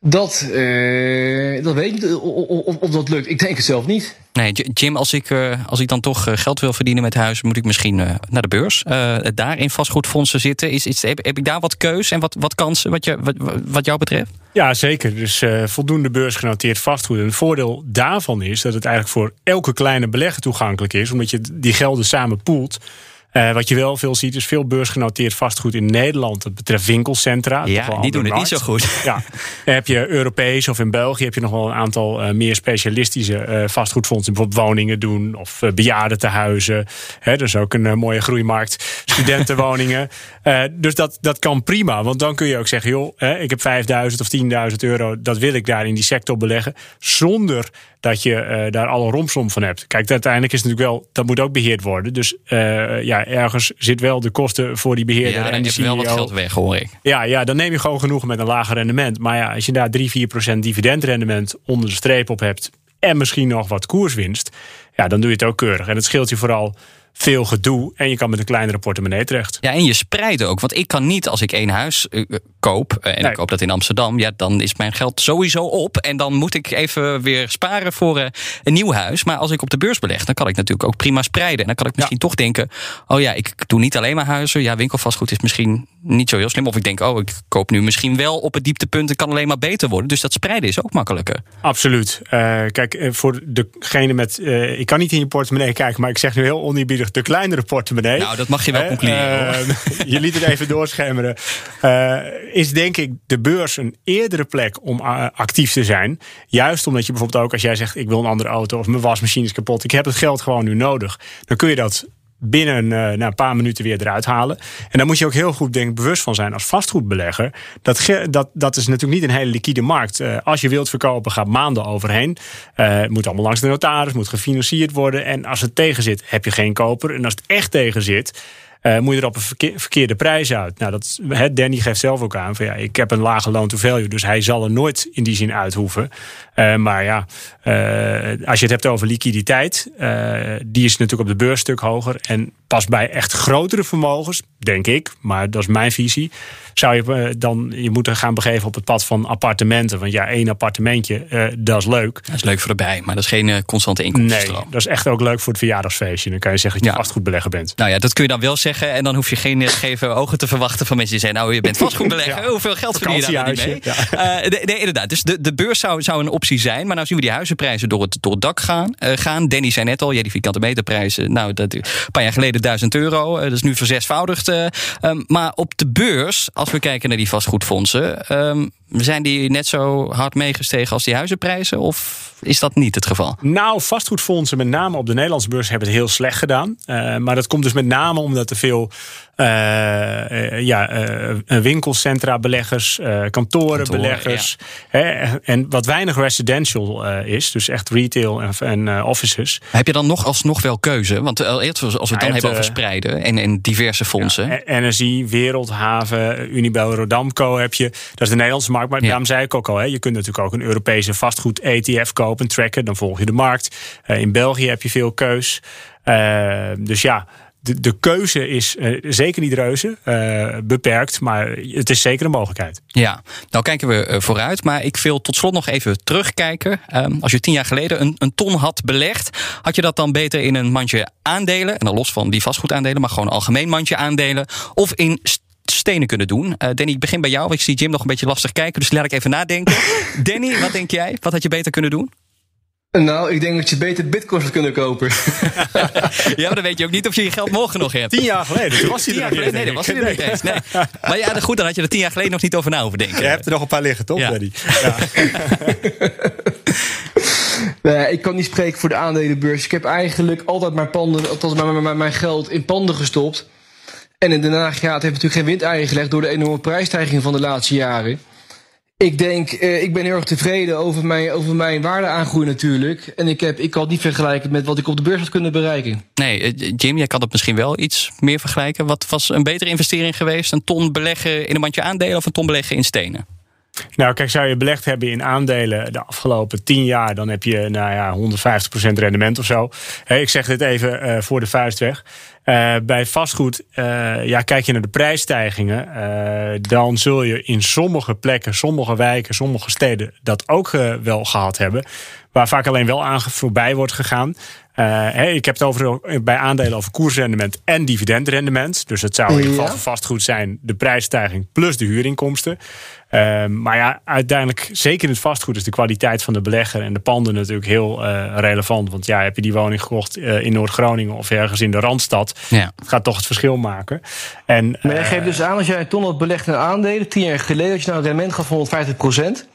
Dat, uh, dat weet ik niet of, of, dat lukt. Ik denk het zelf niet. Nee, Jim, als ik, uh, als ik dan toch eh, geld wil verdienen met huis, moet ik misschien uh, naar de beurs. daar in vastgoedfondsen zitten. Is, is, heb, heb, ik daar wat keus en wat, wat kansen wat, je, wat, wat jou betreft? Ja, zeker. Dus voldoende beursgenoteerd vastgoed. En het voordeel daarvan is dat het eigenlijk voor elke kleine belegger toegankelijk is, omdat je die gelden samen poelt. Uh, wat je wel veel ziet, is veel beursgenoteerd vastgoed in Nederland. Dat betreft winkelcentra. Ja, die doen het niet zo goed. Ja. (laughs) Dan heb je Europees of in België heb je nog wel een aantal uh, meer specialistische uh, vastgoedfondsen. Bijvoorbeeld woningen doen of bejaardentehuizen. Hè, dat is ook een mooie groeimarkt. Studentenwoningen. (laughs) dus dat, dat kan prima. Want dan kun je ook zeggen, joh, hè, ik heb 5000 of 10.000 euro. Dat wil ik daar in die sector beleggen. Zonder dat je daar alle romslom van hebt. Kijk, uiteindelijk is het natuurlijk wel, dat moet ook beheerd worden. Dus uh, ja, ergens zit wel de kosten voor die beheerder. Ja, en die CEO. wel wat geld weg, hoor ik. Ja, ja, dan neem je gewoon genoegen met een lager rendement. Maar ja, als je daar 3, 4 procent dividendrendement onder de streep op hebt... en misschien nog wat koerswinst, ja, dan doe je het ook keurig. En het scheelt je vooral veel gedoe en je kan met een kleinere portemonnee terecht. Ja, en je spreidt ook. Want ik kan niet als ik één huis uh, koop uh, en ik koop dat in Amsterdam, ja, dan is mijn geld sowieso op en dan moet ik even weer sparen voor uh, een nieuw huis. Maar als ik op de beurs beleg, dan kan ik natuurlijk ook prima spreiden. En dan kan ik misschien ja. toch denken, oh ja, ik doe niet alleen maar huizen. Ja, winkelvastgoed is misschien niet zo heel slim. Of ik denk, oh, ik koop nu misschien wel op het dieptepunt en kan alleen maar beter worden. Dus dat spreiden is ook makkelijker. Absoluut. kijk, voor degene met, ik kan niet in je portemonnee kijken, maar ik zeg nu heel oneerbiedig de kleinere portemonnee. Nou, dat mag je wel. Uh, (laughs) je liet het even (laughs) doorschemeren. Is denk ik de beurs een eerdere plek om uh, actief te zijn. Juist omdat je bijvoorbeeld ook als jij zegt: ik wil een andere auto of mijn wasmachine is kapot, ik heb het geld gewoon nu nodig. Dan kun je dat binnen na een paar minuten weer eruit halen. En daar moet je ook heel goed denk, bewust van zijn als vastgoedbelegger. Dat, dat, dat is natuurlijk niet een hele liquide markt. Uh, als je wilt verkopen, gaat maanden overheen. Het moet allemaal langs de notaris, moet gefinancierd worden. En als het tegen zit, heb je geen koper. En als het echt tegen zit. Uh, moet je er op een verkeerde prijs uit. Nou, dat, he, Danny geeft zelf ook aan van ja, ik heb een lage loan to value, dus hij zal er nooit in die zin uithoeven. Uh, maar ja, uh, als je het hebt over liquiditeit, die is natuurlijk op de beurs stuk hoger. En pas bij echt grotere vermogens, denk ik, maar dat is mijn visie, zou je dan je moeten gaan begeven op het pad van appartementen. Want ja, één appartementje, dat is leuk. Dat is leuk voor erbij, maar dat is geen constante inkomstenstroom. Nee, dat is echt ook leuk voor het verjaardagsfeestje. Dan kan je zeggen dat je ja. vastgoedbelegger bent. Nou ja, dat kun je dan wel zeggen. En dan hoef je geen gegeven ogen te verwachten van mensen die zeggen... nou, je bent (laughs) vastgoedbelegger, ja. hoeveel geld verdien je daar niet mee? Ja. Nee, nee, inderdaad. Dus de, de beurs zou, zou een zijn. Maar nou zien we die huizenprijzen door het, door het dak gaan. gaan. Danny zei net al, ja, die vierkante meterprijzen... nou, dat, een paar jaar geleden 1000 euro. dat is nu verzesvoudigd. Um, maar op de beurs, als we kijken naar die vastgoedfondsen, um, zijn die net zo hard meegestegen als die huizenprijzen? Of is dat niet het geval? Nou, vastgoedfondsen, met name op de Nederlandse beurs, hebben het heel slecht gedaan. Uh, maar dat komt dus met name omdat er veel uh, uh, ja, winkelcentra beleggers, kantoren beleggers. Ja. Hè, en wat weinig residential is, dus echt retail en, en offices. Heb je dan nog alsnog wel keuze? Want eerst als we het dan hebt, hebben over spreiden en, en diverse fondsen. Ja, Energie, Wereldhaven, Unibel, Rodamco heb je. Dat is de Nederlandse markt. Maar daarom zei ik ook al, hè, je kunt natuurlijk ook een Europese vastgoed ETF kopen, tracken. Dan volg je de markt. Uh, in België heb je veel keus. Uh, dus ja, de, de keuze is uh, zeker niet reuze, uh, beperkt, maar het is zeker een mogelijkheid. Ja, nou kijken we vooruit, maar ik wil tot slot nog even terugkijken. Um, als je tien jaar geleden een, een, ton had belegd, had je dat dan beter in een mandje aandelen, en dan los van die vastgoedaandelen, maar gewoon een algemeen mandje aandelen, of in stenen kunnen doen. Uh, Danny, ik begin bij jou, want ik zie Jim nog een beetje lastig kijken, dus laat ik even nadenken. (laughs) Danny, wat denk jij? Wat had je beter kunnen doen? Nou, ik denk dat je beter bitcoins had kunnen kopen. (laughs) ja, maar dan weet je ook niet of je je geld morgen nog hebt. Tien jaar geleden, toen was hij er geleden, Nee, dat was hij er niet eens. Nee. (laughs) Maar ja, goed, dan had je er tien jaar geleden nog niet over na hoeven denken. Je hebt er nog een paar liggen, toch, ja. Danny? Ja. nee, ik kan niet spreken voor de aandelenbeurs. Ik heb eigenlijk altijd mijn, panden, althans mijn, mijn, mijn geld in panden gestopt. En in Den Haag, het heeft natuurlijk geen windeieren gelegd door de enorme prijsstijging van de laatste jaren. Ik denk, uh, ik ben heel erg tevreden over mijn, over mijn waardeaangroei natuurlijk. En ik, heb, ik kan het niet vergelijken met wat ik op de beurs had kunnen bereiken. Nee, Jim, jij kan het misschien wel iets meer vergelijken. Wat was een betere investering geweest? Een ton beleggen in een mandje aandelen of een ton beleggen in stenen? Nou, kijk, zou je belegd hebben in aandelen de afgelopen 10 jaar, dan heb je nou ja, 150% rendement of zo. Hey, ik zeg dit even uh, voor de vuist weg. Uh, bij vastgoed, uh, ja, kijk je naar de prijsstijgingen, dan zul je in sommige plekken, sommige wijken, sommige steden dat ook wel gehad hebben. Waar vaak alleen wel aan voorbij wordt gegaan. Hey, ik heb het over, bij aandelen over koersrendement en dividendrendement. Dus het zou in ieder geval vastgoed zijn de prijsstijging plus de huurinkomsten. Uh, maar ja, uiteindelijk, zeker in het vastgoed, is de kwaliteit van de belegger en de panden natuurlijk heel uh, relevant. Want ja, heb je die woning gekocht in Noord-Groningen of ergens in de Randstad, ja. het gaat toch het verschil maken. En, maar jij geeft dus aan, als jij een ton had belegd in aandelen, tien jaar geleden, dat je nou een rendement gaf van 150 procent.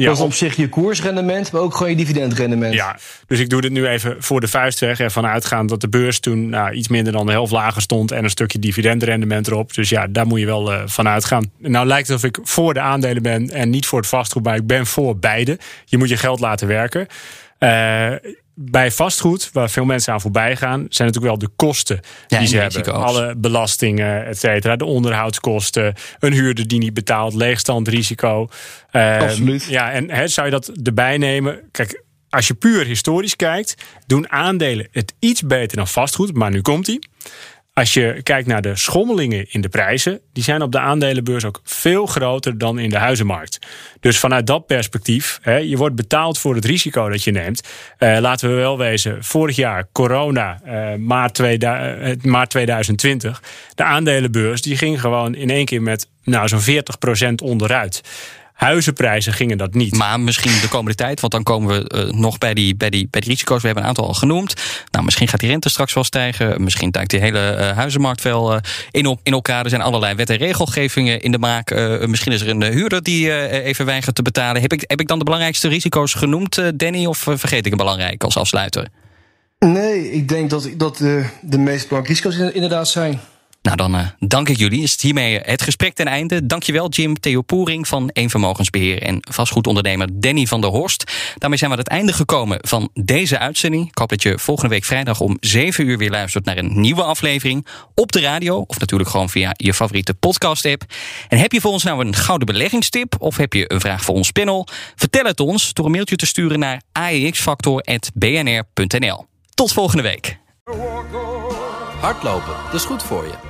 Ja, dat is op zich je koersrendement, maar ook gewoon je dividendrendement. Ja, dus ik doe dit nu even voor de vuist weg. Ervan uitgaan dat de beurs toen nou, iets minder dan de helft lager stond. En een stukje dividendrendement erop. Dus ja, daar moet je wel uh, van uitgaan. Nou lijkt het of ik voor de aandelen ben en niet voor het vastgoed. Maar ik ben voor beide. Je moet je geld laten werken. Uh, bij vastgoed, waar veel mensen aan voorbij gaan, zijn natuurlijk wel de kosten ja, die ze hebben. Alle belastingen, et cetera. De onderhoudskosten, een huurder die niet betaalt, leegstandrisico. Uh, Absoluut. Ja, en he, zou je dat erbij nemen? Kijk, als je puur historisch kijkt, doen aandelen het iets beter dan vastgoed. Maar nu komt hij. Als je kijkt naar de schommelingen in de prijzen, die zijn op de aandelenbeurs ook veel groter dan in de huizenmarkt. Dus vanuit dat perspectief, hè, je wordt betaald voor het risico dat je neemt. Uh, laten we wel wezen, vorig jaar corona, uh, maart, 2000, maart 2020, de aandelenbeurs die ging gewoon in één keer met nou, zo'n 40% onderuit. Huizenprijzen gingen dat niet. Maar misschien de komende tijd, want dan komen we uh, nog bij die, bij, die, bij die risico's. We hebben een aantal al genoemd. Nou, misschien gaat die rente straks wel stijgen. Misschien duikt die hele uh, huizenmarkt wel uh, in, op, in elkaar. Er zijn allerlei wet en regelgevingen in de maak. misschien is er een huurder die even weigert te betalen. Heb ik, heb ik dan de belangrijkste risico's genoemd, Danny? Of vergeet ik een belangrijk als afsluiter? Nee, ik denk dat, dat de meest belangrijke risico's inderdaad zijn. Nou, dan uh, dank ik jullie. Is het hiermee het gesprek ten einde. Dankjewel Jim Theo Poering van Eenvermogensbeheer en vastgoedondernemer Danny van der Horst. Daarmee zijn we aan het einde gekomen van deze uitzending. Ik hoop dat je volgende week vrijdag om 7 uur weer luistert naar een nieuwe aflevering op de radio of natuurlijk gewoon via je favoriete podcast app. En heb je voor ons nou een gouden beleggingstip of heb je een vraag voor ons panel? Vertel het ons door een mailtje te sturen naar aexfactor@bnr.nl. Tot volgende week. Hardlopen, dat is goed voor je.